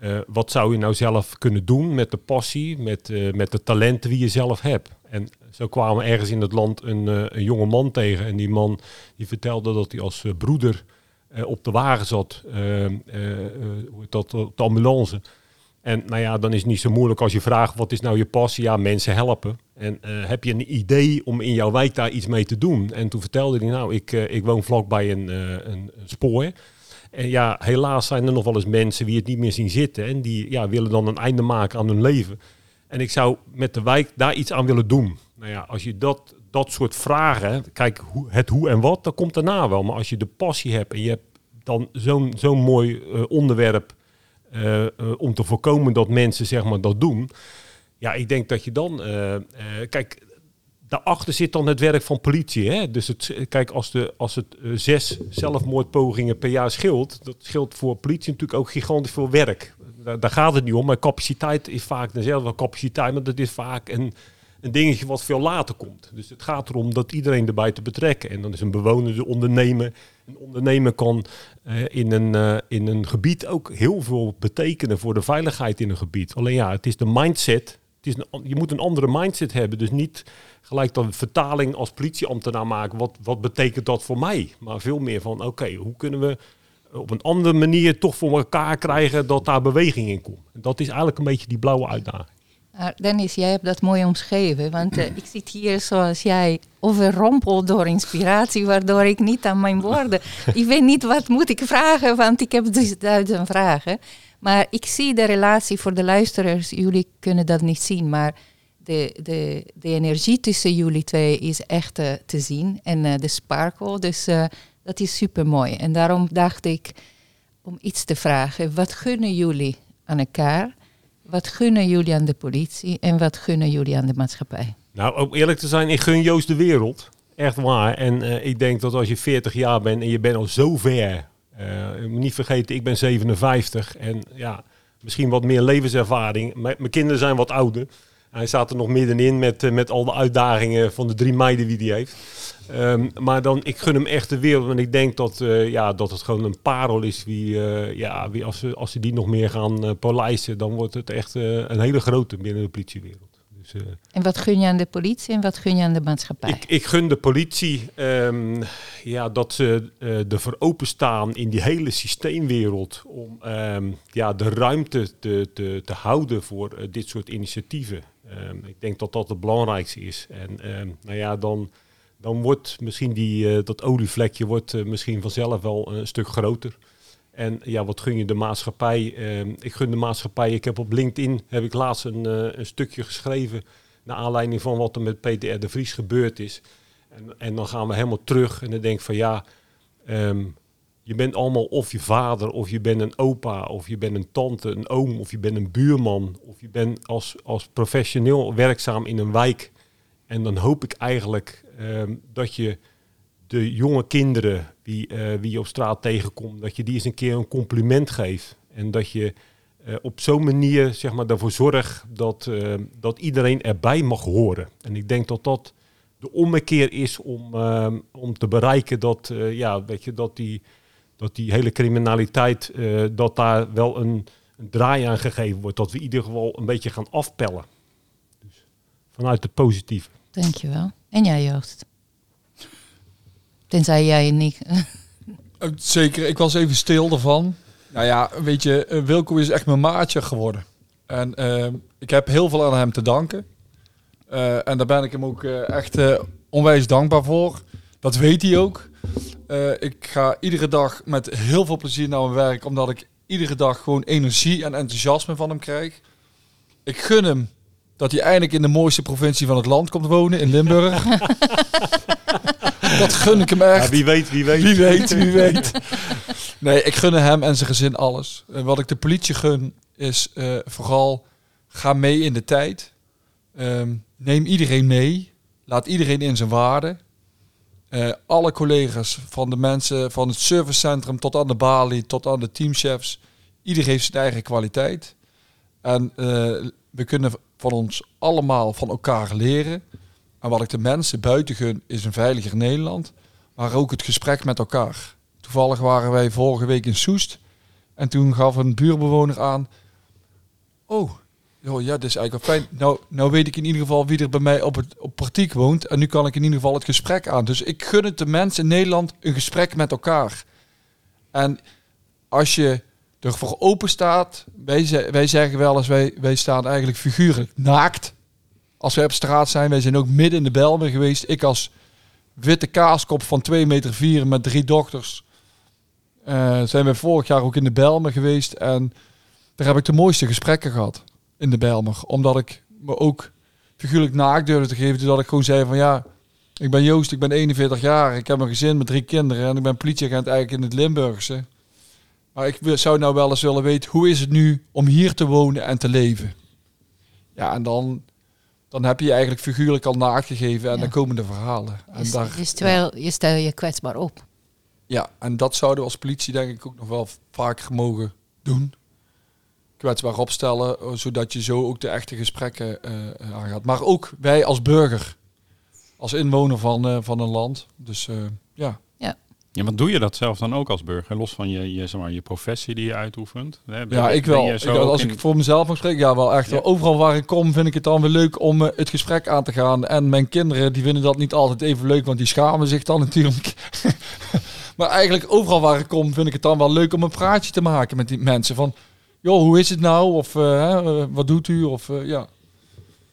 eh, wat zou je nou zelf kunnen doen met de passie, met, eh, met de talenten die je zelf hebt? En zo kwamen ergens in het land een, eh, een jonge man tegen. En die man die vertelde dat hij als broeder op de wagen zat, eh, eh, eh, heet dat, op de ambulance. En nou ja, dan is het niet zo moeilijk als je vraagt, wat is nou je passie? Ja, mensen helpen. En heb je een idee om in jouw wijk daar iets mee te doen? En toen vertelde hij, nou, ik, ik woon vlakbij een, een spoor. En ja, helaas zijn er nog wel eens mensen die het niet meer zien zitten. En die ja, willen dan een einde maken aan hun leven. En ik zou met de wijk daar iets aan willen doen. Nou ja, als je dat, dat soort vragen, kijk, hoe, het hoe en wat, dat komt daarna wel. Maar als je de passie hebt en je hebt dan zo'n zo'n mooi eh, onderwerp eh, eh, om te voorkomen dat mensen zeg maar, dat doen. Ja, ik denk dat je dan, kijk, daarachter zit dan het werk van politie. Hè? Dus het, kijk, als, de, als het eh, zes zelfmoordpogingen per jaar scheelt, dat scheelt voor politie natuurlijk ook gigantisch veel werk. Daar, gaat het niet om, maar capaciteit is vaak dezelfde capaciteit, maar dat is vaak een, een dingetje wat veel later komt. Dus het gaat erom dat iedereen erbij te betrekken. En dan is een bewoner de ondernemer. Een ondernemer kan eh, in, een, eh, in een gebied ook heel veel betekenen voor de veiligheid in een gebied. Alleen ja, het is de mindset. Het is een, je moet een andere mindset hebben. Dus niet gelijk dan vertaling als politieambtenaar maken. Wat, wat betekent dat voor mij? Maar veel meer van, oké, hoe kunnen we op een andere manier toch voor elkaar krijgen dat daar beweging in komt. Dat is eigenlijk een beetje die blauwe uitdaging. Maar Dennis, jij hebt dat mooi omschreven. Want eh, ik zit hier zoals jij overrompeld door inspiratie, waardoor ik niet aan mijn woorden. ik weet niet wat moet ik vragen, want ik heb dus duizend vragen. Maar ik zie de relatie voor de luisteraars. Jullie kunnen dat niet zien, maar de, de, de energie tussen jullie twee is echt eh, te zien. En eh, de sparkle, dus eh, dat is super mooi. En daarom dacht ik om iets te vragen. Wat gunnen jullie aan elkaar? Wat gunnen jullie aan de politie en wat gunnen jullie aan de maatschappij? Nou, om eerlijk te zijn, ik gun Joost de wereld. Echt waar. En ik denk dat als je 40 jaar bent en je bent al zo ver. moet niet vergeten, ik ben 57. En ja, misschien wat meer levenservaring. Mijn kinderen zijn wat ouder. Hij staat er nog middenin met, eh, met al de uitdagingen van de drie meiden die hij heeft. Ehm, maar dan, ik gun hem echt de wereld. En ik denk dat, eh, ja, dat het gewoon een parel is. Wie, eh, ja, wie, als, ze, als ze die nog meer gaan polijsten, dan wordt het echt een hele grote binnen de politiewereld. Dus, En wat gun je aan de politie en wat gun je aan de maatschappij? ik, ik gun de politie ehm, ja, dat ze ervoor openstaan in die hele systeemwereld om ehm, ja, de ruimte te, te, te houden voor dit soort initiatieven. Ehm, ik denk dat dat het belangrijkste is. En ehm, nou ja, dan, dan wordt misschien die, eh, dat olievlekje wordt, eh, misschien vanzelf wel een stuk groter. En ja, wat gun je de maatschappij? Ehm, ik gun de maatschappij. Ik heb op LinkedIn heb ik laatst een, eh, een stukje geschreven naar aanleiding van wat er met Peter R. de Vries gebeurd is. En, en dan gaan we helemaal terug en dan denk ik van ja, je bent allemaal of je vader, of je bent een opa, of je bent een tante, een oom, of je bent een buurman, of je bent als, als professioneel werkzaam in een wijk. En dan hoop ik eigenlijk ehm, dat je de jonge kinderen eh, wie je op straat tegenkomt, dat je die eens een keer een compliment geeft. En dat je eh, op zo'n manier zeg maar, ervoor zorgt dat, eh, dat iedereen erbij mag horen. En ik denk dat dat de ommekeer is om, eh, om te bereiken dat, eh, ja, weet je, dat, die, dat die hele criminaliteit, eh, dat daar wel een, een draai aan gegeven wordt. Dat we in ieder geval een beetje gaan afpellen. Dus vanuit het positieve. Dankjewel. En jij Joost? Tenzij jij niet... Eh, Zeker, ik was even stil ervan. Nou ja, weet je, eh, Wilco is echt mijn maatje geworden. En ik heb heel veel aan hem te danken. Eh, en daar ben ik hem ook echt eh, onwijs dankbaar voor. Dat weet hij ook. Eh, ik ga iedere dag met heel veel plezier naar mijn werk, omdat ik iedere dag gewoon energie en enthousiasme van hem krijg. Ik gun hem dat hij eindelijk in de mooiste provincie van het land komt wonen, in Limburg. dat gun ik hem echt. Ja, wie weet, wie weet. Wie weet, wie weet. Nee, ik gun hem en zijn gezin alles. En wat ik de politie gun is eh, vooral ga mee in de tijd. Ehm, neem iedereen mee. Laat iedereen in zijn waarde. Eh, alle collega's van de mensen van het servicecentrum tot aan de balie, tot aan de teamchefs. Iedereen heeft zijn eigen kwaliteit. En eh, we kunnen van ons allemaal van elkaar leren. En wat ik de mensen buiten gun is een veiliger Nederland. Maar ook het gesprek met elkaar. Toevallig waren wij vorige week in Soest. En toen gaf een buurbewoner aan. Oh, joh, ja, dat is eigenlijk wel fijn. Nou, nou weet ik in ieder geval wie er bij mij op het op partiek woont. En nu kan ik in ieder geval het gesprek aan. Dus ik gun het de mensen in Nederland een gesprek met elkaar. En als je ervoor open staat. Wij, wij zeggen wel eens, wij, wij staan eigenlijk figuurlijk naakt. Als wij op straat zijn. Wij zijn ook midden in de Belmen geweest. Ik als witte kaaskop van 2 meter vier met drie dochters. eh, zijn we vorig jaar ook in de Belmen geweest. En daar heb ik de mooiste gesprekken gehad in de Belmer. Omdat ik me ook figuurlijk naakt durfde te geven. Doordat ik gewoon zei van ja, ik ben Joost, ik ben 41 jaar. Ik heb een gezin met drie kinderen. En ik ben politieagent eigenlijk in het Limburgse. Maar ik zou nou wel eens willen weten, hoe is het nu om hier te wonen en te leven? Ja, en dan, dan heb je je eigenlijk figuurlijk al naakt gegeven en Ja. dan komen de verhalen. En Dus, daar, dus terwijl je stel je kwetsbaar op. ja, en dat zouden we als politie denk ik ook nog wel vaker mogen doen. Kwetsbaar opstellen, eh, zodat je zo ook de echte gesprekken eh, aangaat. Maar ook wij als burger, als inwoner van, eh, van een land. Dus eh, ja. Ja, wat doe je dat zelf dan ook als burger? Los van je, je, zeg maar, je professie die je uitoefent? Hè, ben- Ja, ik wel. Ik, als ik voor mezelf mag spreken, ja, wel echt. Ja. Overal waar ik kom vind ik het dan weer leuk om het gesprek aan te gaan. En mijn kinderen, die vinden dat niet altijd even leuk, want die schamen zich dan natuurlijk. maar eigenlijk overal waar ik kom vind ik het dan wel leuk om een praatje te maken met die mensen. Van, joh, hoe is het nou? Of eh, hè, eh, wat doet u? Of eh, ja.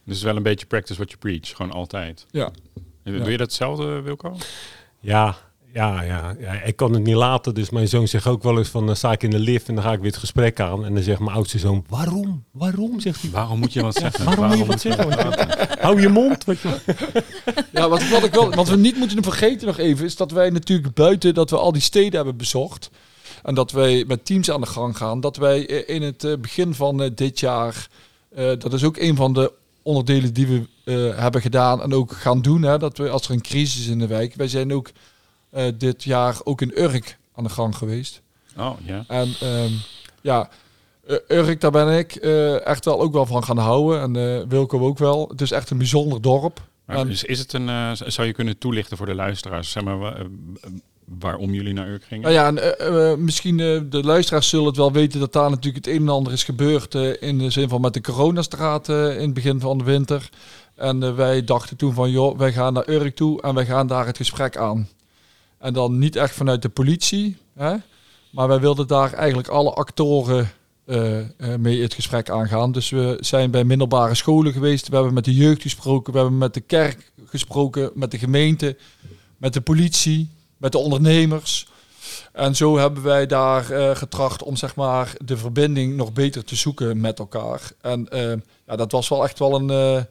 Dus wel een beetje practice what you preach, gewoon altijd. Ja. Doe je dat hetzelfde, Wilco? Ja, ja, ja, ja, ik kan het niet laten. Dus mijn zoon zegt ook wel eens van, dan sta ik in de lift en dan ga ik weer het gesprek aan. En dan zegt mijn oudste zoon, waarom? Waarom? Zegt hij. Waarom moet je wat zeggen? Waarom moet je wat zeggen? Hou je mond. Weet je. Ja, wat, wat, ik wel, wat we niet moeten vergeten nog even, is dat wij natuurlijk buiten dat we al die steden hebben bezocht. En dat wij met teams aan de gang gaan. Dat wij eh, in het eh, begin van eh, dit jaar, dat is ook een van de onderdelen die we hebben gedaan en ook gaan doen. Hè, dat we als er een crisis is in de wijk. Wij zijn ook dit jaar ook in Urk aan de gang geweest. Oh, ja. En ehm, ja, Urk, daar ben ik echt wel ook wel van gaan houden. En eh Wilco ook wel. Het is echt een bijzonder dorp. Maar En- is, is het een, zou je kunnen toelichten voor de luisteraars, zeg maar, waarom jullie naar Urk gingen? Nou ja, en, eh, eh, misschien eh, de luisteraars zullen het wel weten dat daar natuurlijk het een en ander is gebeurd. eh, in de zin van met de coronastraat eh, in het begin van de winter. En eh, wij dachten toen van, joh, wij gaan naar Urk toe en wij gaan daar het gesprek aan. En dan niet echt vanuit de politie, hè, maar wij wilden daar eigenlijk alle actoren eh, eh, mee het gesprek aangaan. Dus we zijn bij middelbare scholen geweest, we hebben met de jeugd gesproken, we hebben met de kerk gesproken, met de gemeente, met de politie, met de ondernemers. En zo hebben wij daar eh, getracht om zeg maar de verbinding nog beter te zoeken met elkaar. En eh, ja, dat was wel echt wel een, eh,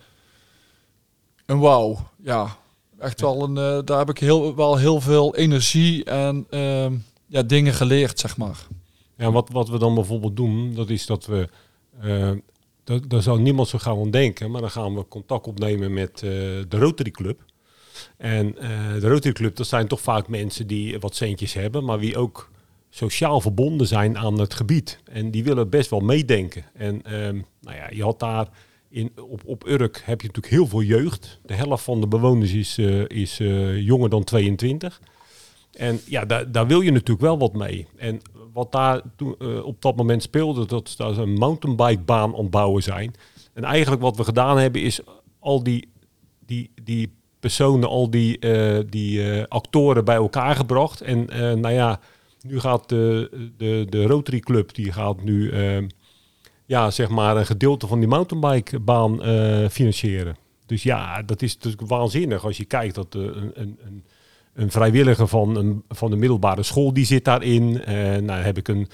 een wauw. Ja, echt wel een. daar heb ik heel, wel heel veel energie en ehm, ja, dingen geleerd, zeg maar. Ja, wat, wat we dan bijvoorbeeld doen, dat is dat we... daar zou niemand zo gauw aan denken, maar dan gaan we contact opnemen met de Rotary Club. En eh, de Rotary Club, dat zijn toch vaak mensen die wat centjes hebben, maar wie ook sociaal verbonden zijn aan het gebied. En die willen best wel meedenken. En ehm, nou ja, je had daar in, op, op Urk heb je natuurlijk heel veel jeugd. De helft van de bewoners is, eh, is eh, jonger dan 22. En ja, daar, daar wil je natuurlijk wel wat mee. En wat daar toen, op dat moment speelde, dat dat een mountainbikebaan aan het bouwen zijn. En eigenlijk wat we gedaan hebben, is al die, die, die personen, al die, eh, die eh, actoren bij elkaar gebracht. En eh, nou ja, nu gaat de, de, de Rotary Club, die gaat nu eh, ja, zeg maar een gedeelte van die mountainbikebaan financieren. Dus ja, dat is natuurlijk waanzinnig als je kijkt dat een, een, een, vrijwilliger van, een, van de middelbare school die zit daarin. Nou heb ik een,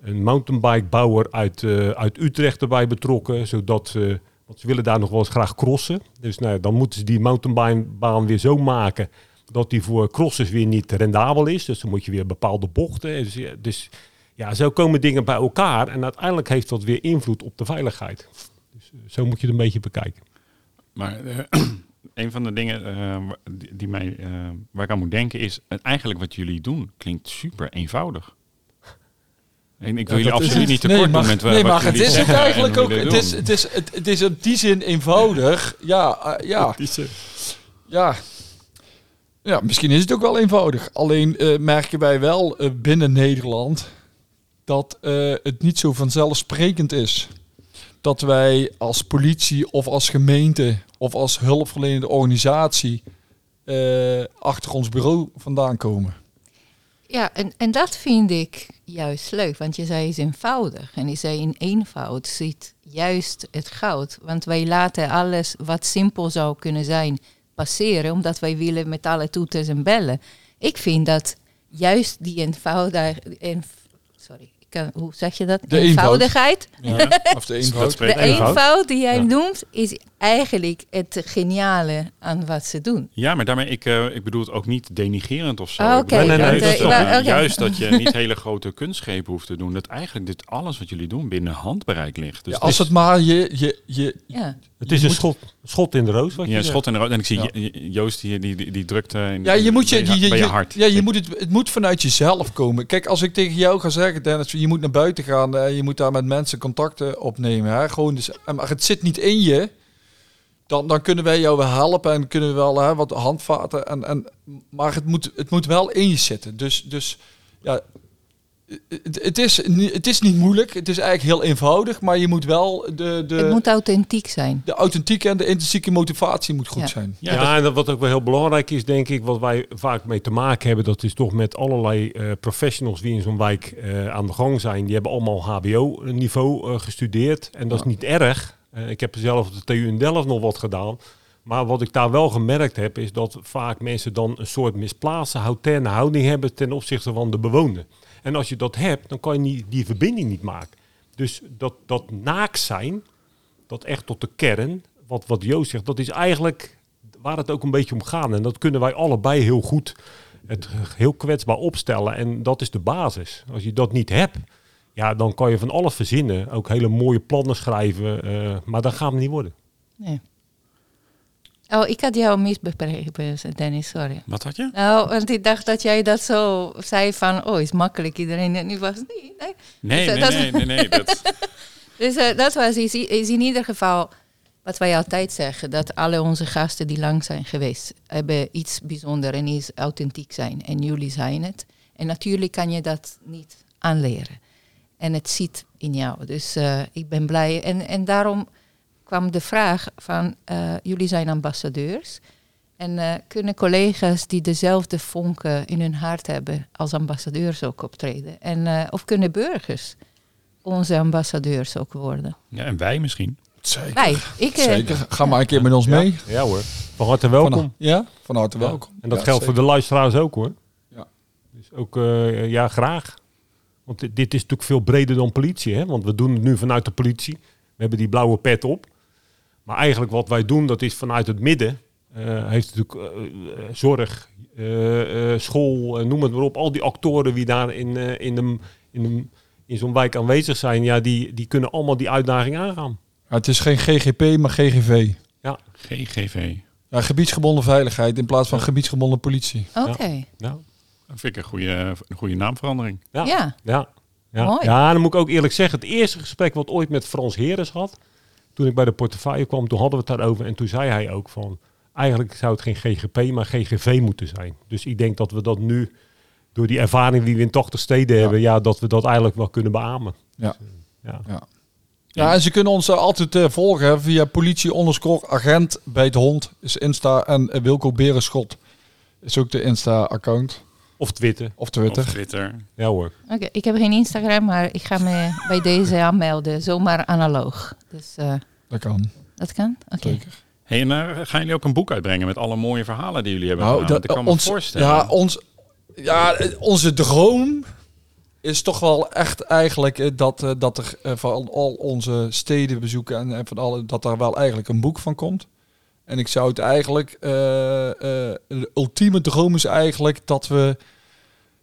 een mountainbikebouwer uit, uit Utrecht erbij betrokken, zodat ze willen daar nog wel eens graag crossen. Dus nou, dan moeten ze die mountainbaan weer zo maken dat die voor crossers weer niet rendabel is. Dus dan moet je weer bepaalde bochten. Dus, dus ja, zo komen dingen bij elkaar. En uiteindelijk heeft dat weer invloed op de veiligheid. Dus zo moet je het een beetje bekijken. Maar uh, een van de dingen uh, die, mij, waar ik aan moet denken is... eigenlijk wat jullie doen klinkt super eenvoudig. En ik wil ja, jullie absoluut niet tekort nee, Nee, maar het is het eigenlijk ook. Het is, het, is, het, het is in die zin eenvoudig. Ja, uh, ja. Ja. Ja, misschien is het ook wel eenvoudig. Alleen uh, merken wij wel uh, binnen Nederland dat het niet zo vanzelfsprekend is. Dat wij als politie of als gemeente of als hulpverlenende organisatie achter ons bureau vandaan komen. Ja, en, en dat vind ik juist leuk, want je zei is eenvoudig. En je zei in eenvoud zit juist het goud. Want wij laten alles wat simpel zou kunnen zijn passeren, omdat wij willen met alle toeters en bellen. Ik vind dat juist die eenvoudig, en, sorry, kan, hoe zeg je dat? De eenvoudigheid. Ja, of de eenvoud. De eenvoud die jij ja. noemt is eigenlijk het geniale aan wat ze doen. Ja, maar daarmee, ik, uh, ik bedoel het ook niet denigerend of zo. Oh, Oké. Okay. Nee, nee, nee, nee, okay. Juist dat je niet hele grote kunstschepen hoeft te doen. Dat eigenlijk dit alles wat jullie doen binnen handbereik ligt. Dus ja, als het maar je... je, je ja. Het is een schot, schot in de roos. Wat ja, je schot in de roos. En ik zie ja. Joost die, die, die, die drukt in, ja, je moet je, bij, je, bij je je, hart. Ja, je moet het, het moet vanuit jezelf komen. Kijk, als ik tegen jou ga zeggen, Dennis, je moet naar buiten gaan. Uh, je moet daar met mensen contacten opnemen. Hè? Gewoon dus, maar het zit niet in je. Dan, dan kunnen wij jou wel helpen en kunnen we wel hè, wat handvaten. En, en, maar het moet, het moet wel in je zitten. Dus, dus ja, het, is, het is niet moeilijk. Het is eigenlijk heel eenvoudig. Maar je moet wel de... de het moet authentiek zijn. De authentieke en de intrinsieke motivatie moet goed Ja. zijn. Ja, ja en dat wat ook wel heel belangrijk is, denk ik, wat wij vaak mee te maken hebben, dat is toch met allerlei eh, professionals die in zo'n wijk eh, aan de gang zijn. Die hebben allemaal HBO-niveau eh, gestudeerd. En dat is niet erg. Eh, ik heb zelf op de TU in Delft nog wat gedaan. Maar wat ik daar wel gemerkt heb, is dat vaak mensen dan een soort misplaatste houding hebben ten opzichte van de bewoner. En als je dat hebt, dan kan je niet, die verbinding niet maken. Dus dat, dat naak zijn, dat echt tot de kern, wat, wat Joost zegt, dat is eigenlijk waar het ook een beetje om gaat. En dat kunnen wij allebei heel goed, het heel kwetsbaar opstellen. En dat is de basis. Als je dat niet hebt, ja, dan kan je van alles verzinnen. Ook hele mooie plannen schrijven, uh, maar dat gaat het niet worden. Nee. Oh, ik had jou misbegrepen, Dennis, sorry. Wat had je? Nou, want ik dacht dat jij dat zo zei van, oh, is makkelijk iedereen. En nu was het niet. Nee, Nee, Dus, nee, dat- nee, nee, nee. Dat, Dus eh, dat was is, is in ieder geval wat wij altijd zeggen. Dat alle onze gasten die lang zijn geweest, hebben iets bijzonders en iets authentiek zijn. En jullie zijn het. En natuurlijk kan je dat niet aanleren. En het zit in jou. Dus eh, ik ben blij. En, en daarom kwam de vraag van, eh, jullie zijn ambassadeurs. En eh, kunnen collega's die dezelfde vonken in hun hart hebben als ambassadeurs ook optreden? En, eh, of kunnen burgers onze ambassadeurs ook worden? ja, en wij misschien. Zeker. Wij, ik, eh, Zeker. Ga maar een keer met ons mee. Ja hoor, van harte welkom. Van, ja, van harte Ja. welkom. En dat Ja, geldt voor de luisteraars ook hoor. Ja. Dus ook, eh, ja, graag. Want dit, dit is natuurlijk veel breder dan politie, hè? Want we doen het nu vanuit de politie. We hebben die blauwe pet op. Maar eigenlijk wat wij doen, dat is vanuit het midden. eh, heeft natuurlijk eh, eh, zorg, eh, eh, school, noem het maar op. Al die actoren die daar in, eh, in, de, in, de, in zo'n wijk aanwezig zijn, ja, die, die kunnen allemaal die uitdaging aangaan. Ja, het is geen GGP, maar GGV. GGV. Ja, gebiedsgebonden veiligheid in plaats van Ja. gebiedsgebonden politie. Oké, Ja. Dat vind ik een goede, een goede naamverandering. Ja. ja. Ja. Ja. Mooi. ja, dan moet ik ook eerlijk zeggen, het eerste gesprek wat ooit met Frans Heres had, toen ik bij de portefeuille kwam, toen hadden we het daarover en toen zei hij ook van, eigenlijk zou het geen GGP, maar GGV moeten zijn. Dus ik denk dat we dat nu, door die ervaring die we in 80 steden Ja. hebben, ja, dat we dat eigenlijk wel kunnen beamen. Ja. Dus, eh, ja. Ja, en ze kunnen ons eh, altijd eh, volgen via politie onderscore agent bij het hond is Insta en Wilco Berenschot is ook de Insta-account Of Twitter. of Twitter. Of Twitter. Ja hoor. Oké, ik heb geen Instagram, maar ik ga me bij deze aanmelden. Zomaar analoog. Dus eh, Dat kan, dat kan? Oké. zeker. Hey, en eh, gaan jullie ook een boek uitbrengen met alle mooie verhalen die jullie hebben Nou, gedaan? Ik kan me ons, voorstellen. Ja, ons, ja, onze droom is toch wel echt eigenlijk eh, dat, dat er van al onze steden bezoeken en, en van alle, dat daar wel eigenlijk een boek van komt. En ik zou het eigenlijk, eh, eh, de ultieme droom is eigenlijk dat we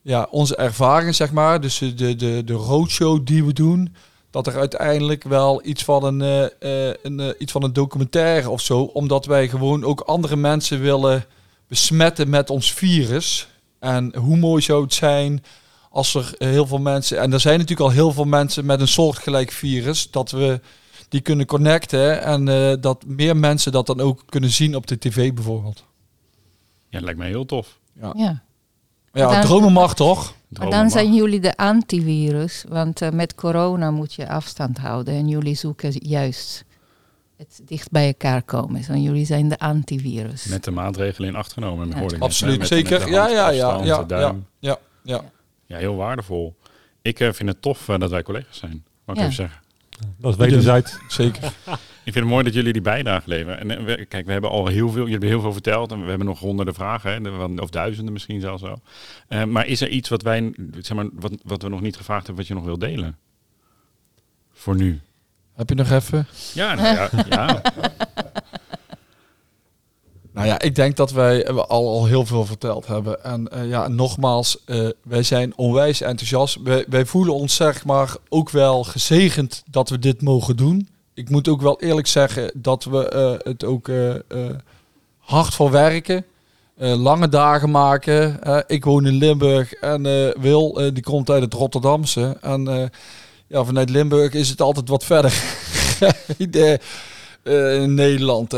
ja, onze ervaringen, zeg maar, dus de, de, de roadshow die we doen, dat er uiteindelijk wel iets van een, eh, een, iets van een documentaire of zo, omdat wij gewoon ook andere mensen willen besmetten met ons virus. En hoe mooi zou het zijn als er heel veel mensen, en er zijn natuurlijk al heel veel mensen met een soortgelijk virus, dat we die kunnen connecten en eh, dat meer mensen dat dan ook kunnen zien op de tv bijvoorbeeld. Ja, lijkt mij heel tof. Ja. Ja, dan- dromen mag toch? Maar Dromen dan mag. zijn jullie de antivirus, want eh, met corona moet je afstand houden en jullie zoeken juist het dicht bij elkaar komen. Dus jullie zijn de antivirus. Met de maatregelen in acht genomen. Ja. hoorde ik Absoluut? Met- zeker. met de Ja, ja, ja, ja, duim. ja, ja. Ja, heel waardevol. Ik eh, vind het tof dat wij collega's zijn. Wat ik Ja. even zeggen. Dat is wederzijds. Zeker. Ik vind het mooi dat jullie die bijdrage leveren. En eh, we- kijk, we hebben al heel veel, jullie hebben heel veel verteld en we hebben nog honderden vragen, hè, of duizenden misschien zelfs wel. Eh, maar is er iets wat wij, zeg maar, wat, wat we nog niet gevraagd hebben, wat je nog wil delen? Voor nu. Heb je nog even? Ja, nou ja, ja. Nou ja, ik denk dat wij eh, al, al heel veel verteld hebben. En eh, ja, nogmaals, eh, wij zijn onwijs enthousiast. Wij, wij voelen ons zeg maar ook wel gezegend dat we dit mogen doen. Ik moet ook wel eerlijk zeggen dat we eh, het ook hard voor werken. Lange dagen maken. Ik woon in Limburg en Wil, die komt uit het Rotterdamse. En ja, vanuit Limburg is het altijd wat verder de, in Nederland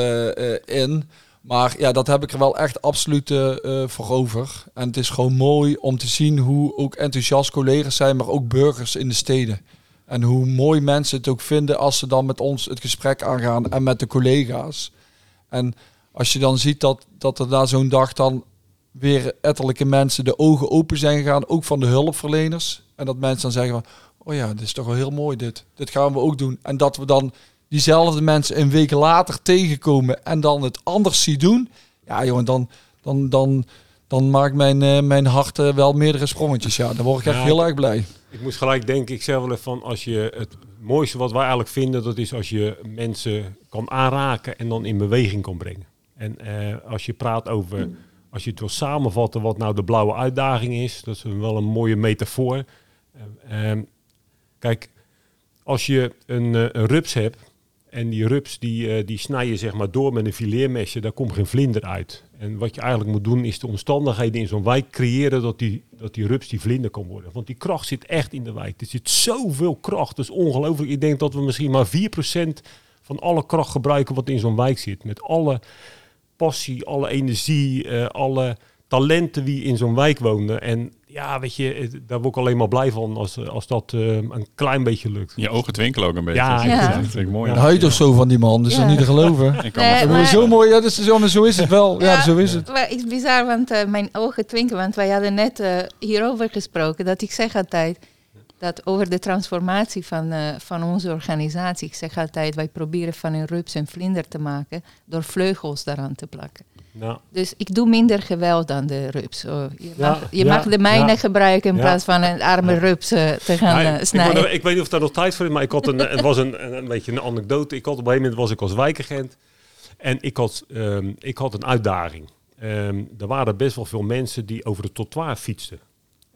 in. Maar ja, dat heb ik er wel echt absoluut eh, eh, voor over. En het is gewoon mooi om te zien hoe ook enthousiast collega's zijn, maar ook burgers in de steden. En hoe mooi mensen het ook vinden als ze dan met ons het gesprek aangaan en met de collega's. En als je dan ziet dat, dat er na zo'n dag dan weer ettelijke mensen de ogen open zijn gegaan, ook van de hulpverleners. En dat mensen dan zeggen van, oh ja, dit is toch wel heel mooi dit. Dit gaan we ook doen. En dat we dan diezelfde mensen een week later tegenkomen en dan het anders zien doen. Ja, jongen, dan, dan, dan, dan maakt mijn, eh, mijn hart eh, wel meerdere sprongetjes. Ja, dan word ik echt Ja. heel erg blij. Ik moest gelijk denken, ik zeg wel even van als je het mooiste wat wij eigenlijk vinden, dat is als je mensen kan aanraken en dan in beweging kan brengen. En eh, als je praat over, als je het wil samenvatten wat nou de blauwe uitdaging is, dat is wel een mooie metafoor. Eh, ehm, kijk, als je een, een rups hebt en die rups die, eh, die snij je zeg maar door met een fileermesje, daar komt geen vlinder uit. En wat je eigenlijk moet doen is de omstandigheden in zo'n wijk creëren dat die, dat die rups die vlinder kan worden. Want die kracht zit echt in de wijk. Er zit zoveel kracht, dat is ongelooflijk. Ik denk dat we misschien maar 4% van alle kracht gebruiken wat in zo'n wijk zit. Met alle passie, alle energie, eh, alle talenten die in zo'n wijk wonen. En ja, weet je, daar word ik alleen maar blij van als, als dat eh, een klein beetje lukt. Je ogen twinkelen ook een beetje. Ja, dat, is- Ja. vind ik mooi. De huid of zo van die man, dus Ja. dat niet te geloven. Ik kan Nee, maar- is zo mooi, ja, dat is, zo, maar zo is het wel. Ja, zo is het. Maar het is bizar, want eh, mijn ogen twinkelen. Want wij hadden net eh, hierover gesproken. Dat ik zeg altijd, dat over de transformatie van, eh, van onze organisatie. Ik zeg altijd, wij proberen van een rups een vlinder te maken. Door vleugels daaraan te plakken. Nou, Dus ik doe minder geweld dan de rups. Oh, je Ja, mag, je ja, mag de mijne ja. gebruiken in Ja. plaats van een arme rups eh, te gaan Ja, eh, ik, snijden. word ik weet niet of daar nog tijd voor is, maar ik had een, het was een, een, een beetje een anekdote. Ik had op een gegeven moment was ik als wijkagent en ik had, ehm, ik had een uitdaging. Ehm, er waren best wel veel mensen die over het trottoir fietsten.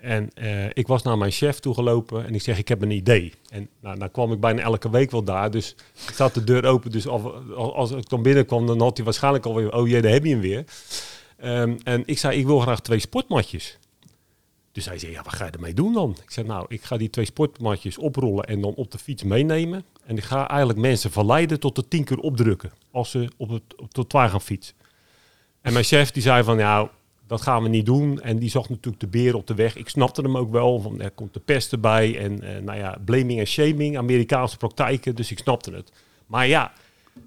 En eh, ik was naar mijn chef toegelopen en ik zeg, ik heb een idee. En nou, dan kwam ik bijna elke week wel daar, dus staat de deur open. Dus als, als, ik dan binnenkwam, dan had hij waarschijnlijk alweer, oh jee, daar heb je hem weer. Ehm, en ik zei, ik wil graag twee sportmatjes. Dus hij zei, ja, wat ga je ermee doen dan? Ik zei, nou, ik ga die twee sportmatjes oprollen en dan op de fiets meenemen. En ik ga eigenlijk mensen verleiden tot de tien keer opdrukken als ze op het op het trottoir gaan fietsen. En mijn chef die zei van, nou, dat gaan we niet doen. En die zag natuurlijk de beren op de weg. Ik snapte hem ook wel, van er komt de pest erbij. En eh, nou ja, blaming en shaming, Amerikaanse praktijken. Dus ik snapte het. Maar ja,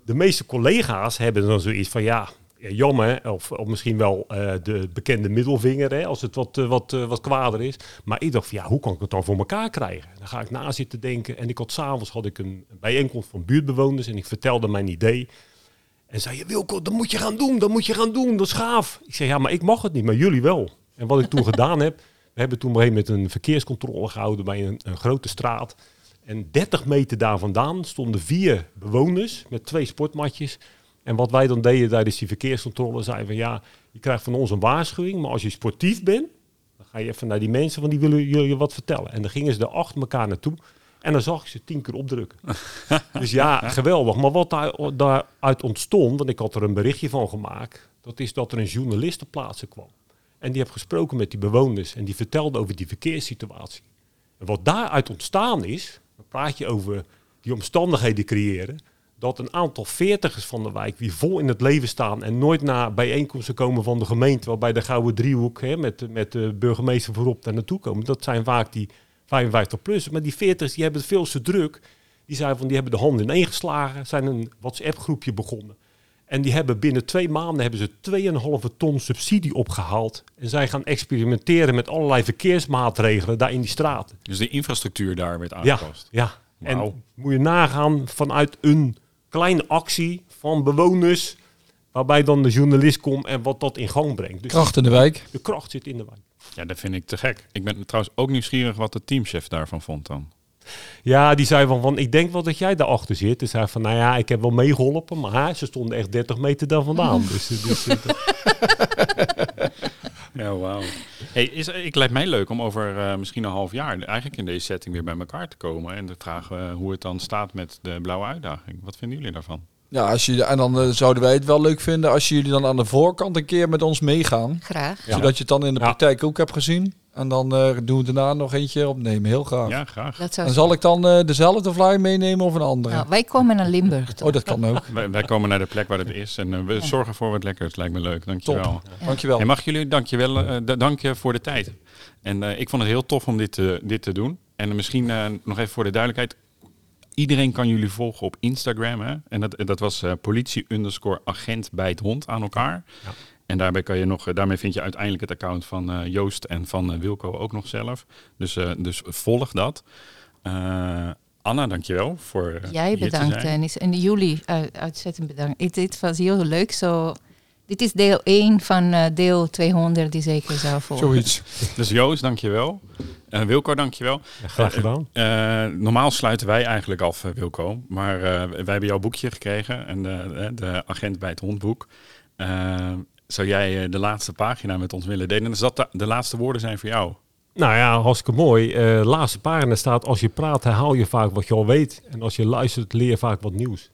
de meeste collega's hebben dan zoiets van, ja, ja, jammer, of, of misschien wel eh, de bekende middelvinger, hè, als het wat, eh, wat, wat kwader is. Maar ik dacht van, ja, hoe kan ik het dan voor elkaar krijgen? Dan ga ik na zitten denken. En ik had s'avonds had ik een bijeenkomst van buurtbewoners en ik vertelde mijn idee. En zei je, Wilco, dat moet je gaan doen, dat moet je gaan doen, dat is gaaf. Ik zei, ja, maar ik mag het niet, maar jullie wel. En wat ik toen gedaan heb, we hebben toen maar met een verkeerscontrole gehouden bij een, een grote straat. En 30 meter daar vandaan stonden vier bewoners met twee sportmatjes. En wat wij dan deden tijdens die verkeerscontrole, zeiden van ja, je krijgt van ons een waarschuwing, maar als je sportief bent, dan ga je even naar die mensen, want die willen jullie wat vertellen. En dan gingen ze er achter elkaar naartoe. En dan zag ik ze tien keer opdrukken. dus ja, geweldig. Maar wat daar, daaruit ontstond, want ik had er een berichtje van gemaakt, dat is dat er een journalist ter plaatse kwam. En die heeft gesproken met die bewoners en die vertelde over die verkeerssituatie. En wat daaruit ontstaan is, dan praat je over die omstandigheden creëren, dat een aantal veertigers van de wijk die vol in het leven staan en nooit naar bijeenkomsten komen van de gemeente, waarbij de Gouden Driehoek hè, met, met de burgemeester voorop daar naartoe komen. Dat zijn vaak die 55 plus. Maar die 40 die hebben het veel te druk. Die zijn van die hebben de handen ineen geslagen, zijn een WhatsApp groepje begonnen. En die hebben binnen twee maanden hebben ze 2,5 ton subsidie opgehaald. En zij gaan experimenteren met allerlei verkeersmaatregelen daar in die straten. Dus de infrastructuur daar werd aangepast. Ja, ja. en moet je nagaan vanuit een kleine actie van bewoners, waarbij dan de journalist komt en wat dat in gang brengt. Dus kracht in de wijk. De kracht zit in de wijk. Ja, dat vind ik te gek. Ik ben trouwens ook nieuwsgierig wat de teamchef daarvan vond dan. Ja, die zei van, van ik denk wel dat jij daarachter zit. Dus hij van, nou ja, ik heb wel meegeholpen, maar ze stonden echt 30 meter daar vandaan. dus, dus, ja, wauw. Hey, is, ik lijkt mij leuk om over uh, misschien een half jaar eigenlijk in deze setting weer bij elkaar te komen en te vragen uh, hoe het dan staat met de blauwe uitdaging. Wat vinden jullie daarvan? Ja, als je, en dan uh, zouden wij het wel leuk vinden als jullie dan aan de voorkant een keer met ons meegaan. Graag. Zodat je het dan in de praktijk ook hebt gezien. En dan uh, doen we daarna nog eentje opnemen. Heel graag. Ja, graag. Dat zou en zal ik dan uh, dezelfde fly meenemen of een andere? Nou, wij komen naar Limburg. Toch? Oh, dat kan ook. wij, wij, komen naar de plek waar het is. En uh, we ja. zorgen voor wat lekkers. Lijkt me leuk. Dankjewel. Top. Ja. Dankjewel. En mag jullie, dankjewel, uh, dank je voor de tijd. En ik vond het heel tof om dit, dit te doen. En misschien nog even voor de duidelijkheid. Iedereen kan jullie volgen op Instagram. Hè? En dat, dat was politie underscore agent bij het hond aan elkaar. Ja. En daarbij, kan je nog, daarmee vind je uiteindelijk het account van uh, Joost en van uh, Wilco ook nog zelf. Dus, uh, dus volg dat. Anna, dankjewel voor Jij bedankt Dennis. En jullie uitzettend bedankt. Dit was heel leuk. Zo, dit is deel 1 van deel 200 die zeker zou volgen. Zoiets. dus Joost, dankjewel. Uh, Wilco, dankjewel. Ja, graag gedaan. normaal sluiten wij eigenlijk af, Wilco. Maar wij hebben jouw boekje gekregen. En de agent bij het hondboek zou jij eh, de laatste pagina met ons willen delen? En dat de laatste woorden zijn voor jou. Nou ja, hartstikke mooi. Uh, laatste pagina staat, als je praat herhaal je vaak wat je al weet. En als je luistert leer je vaak wat nieuws.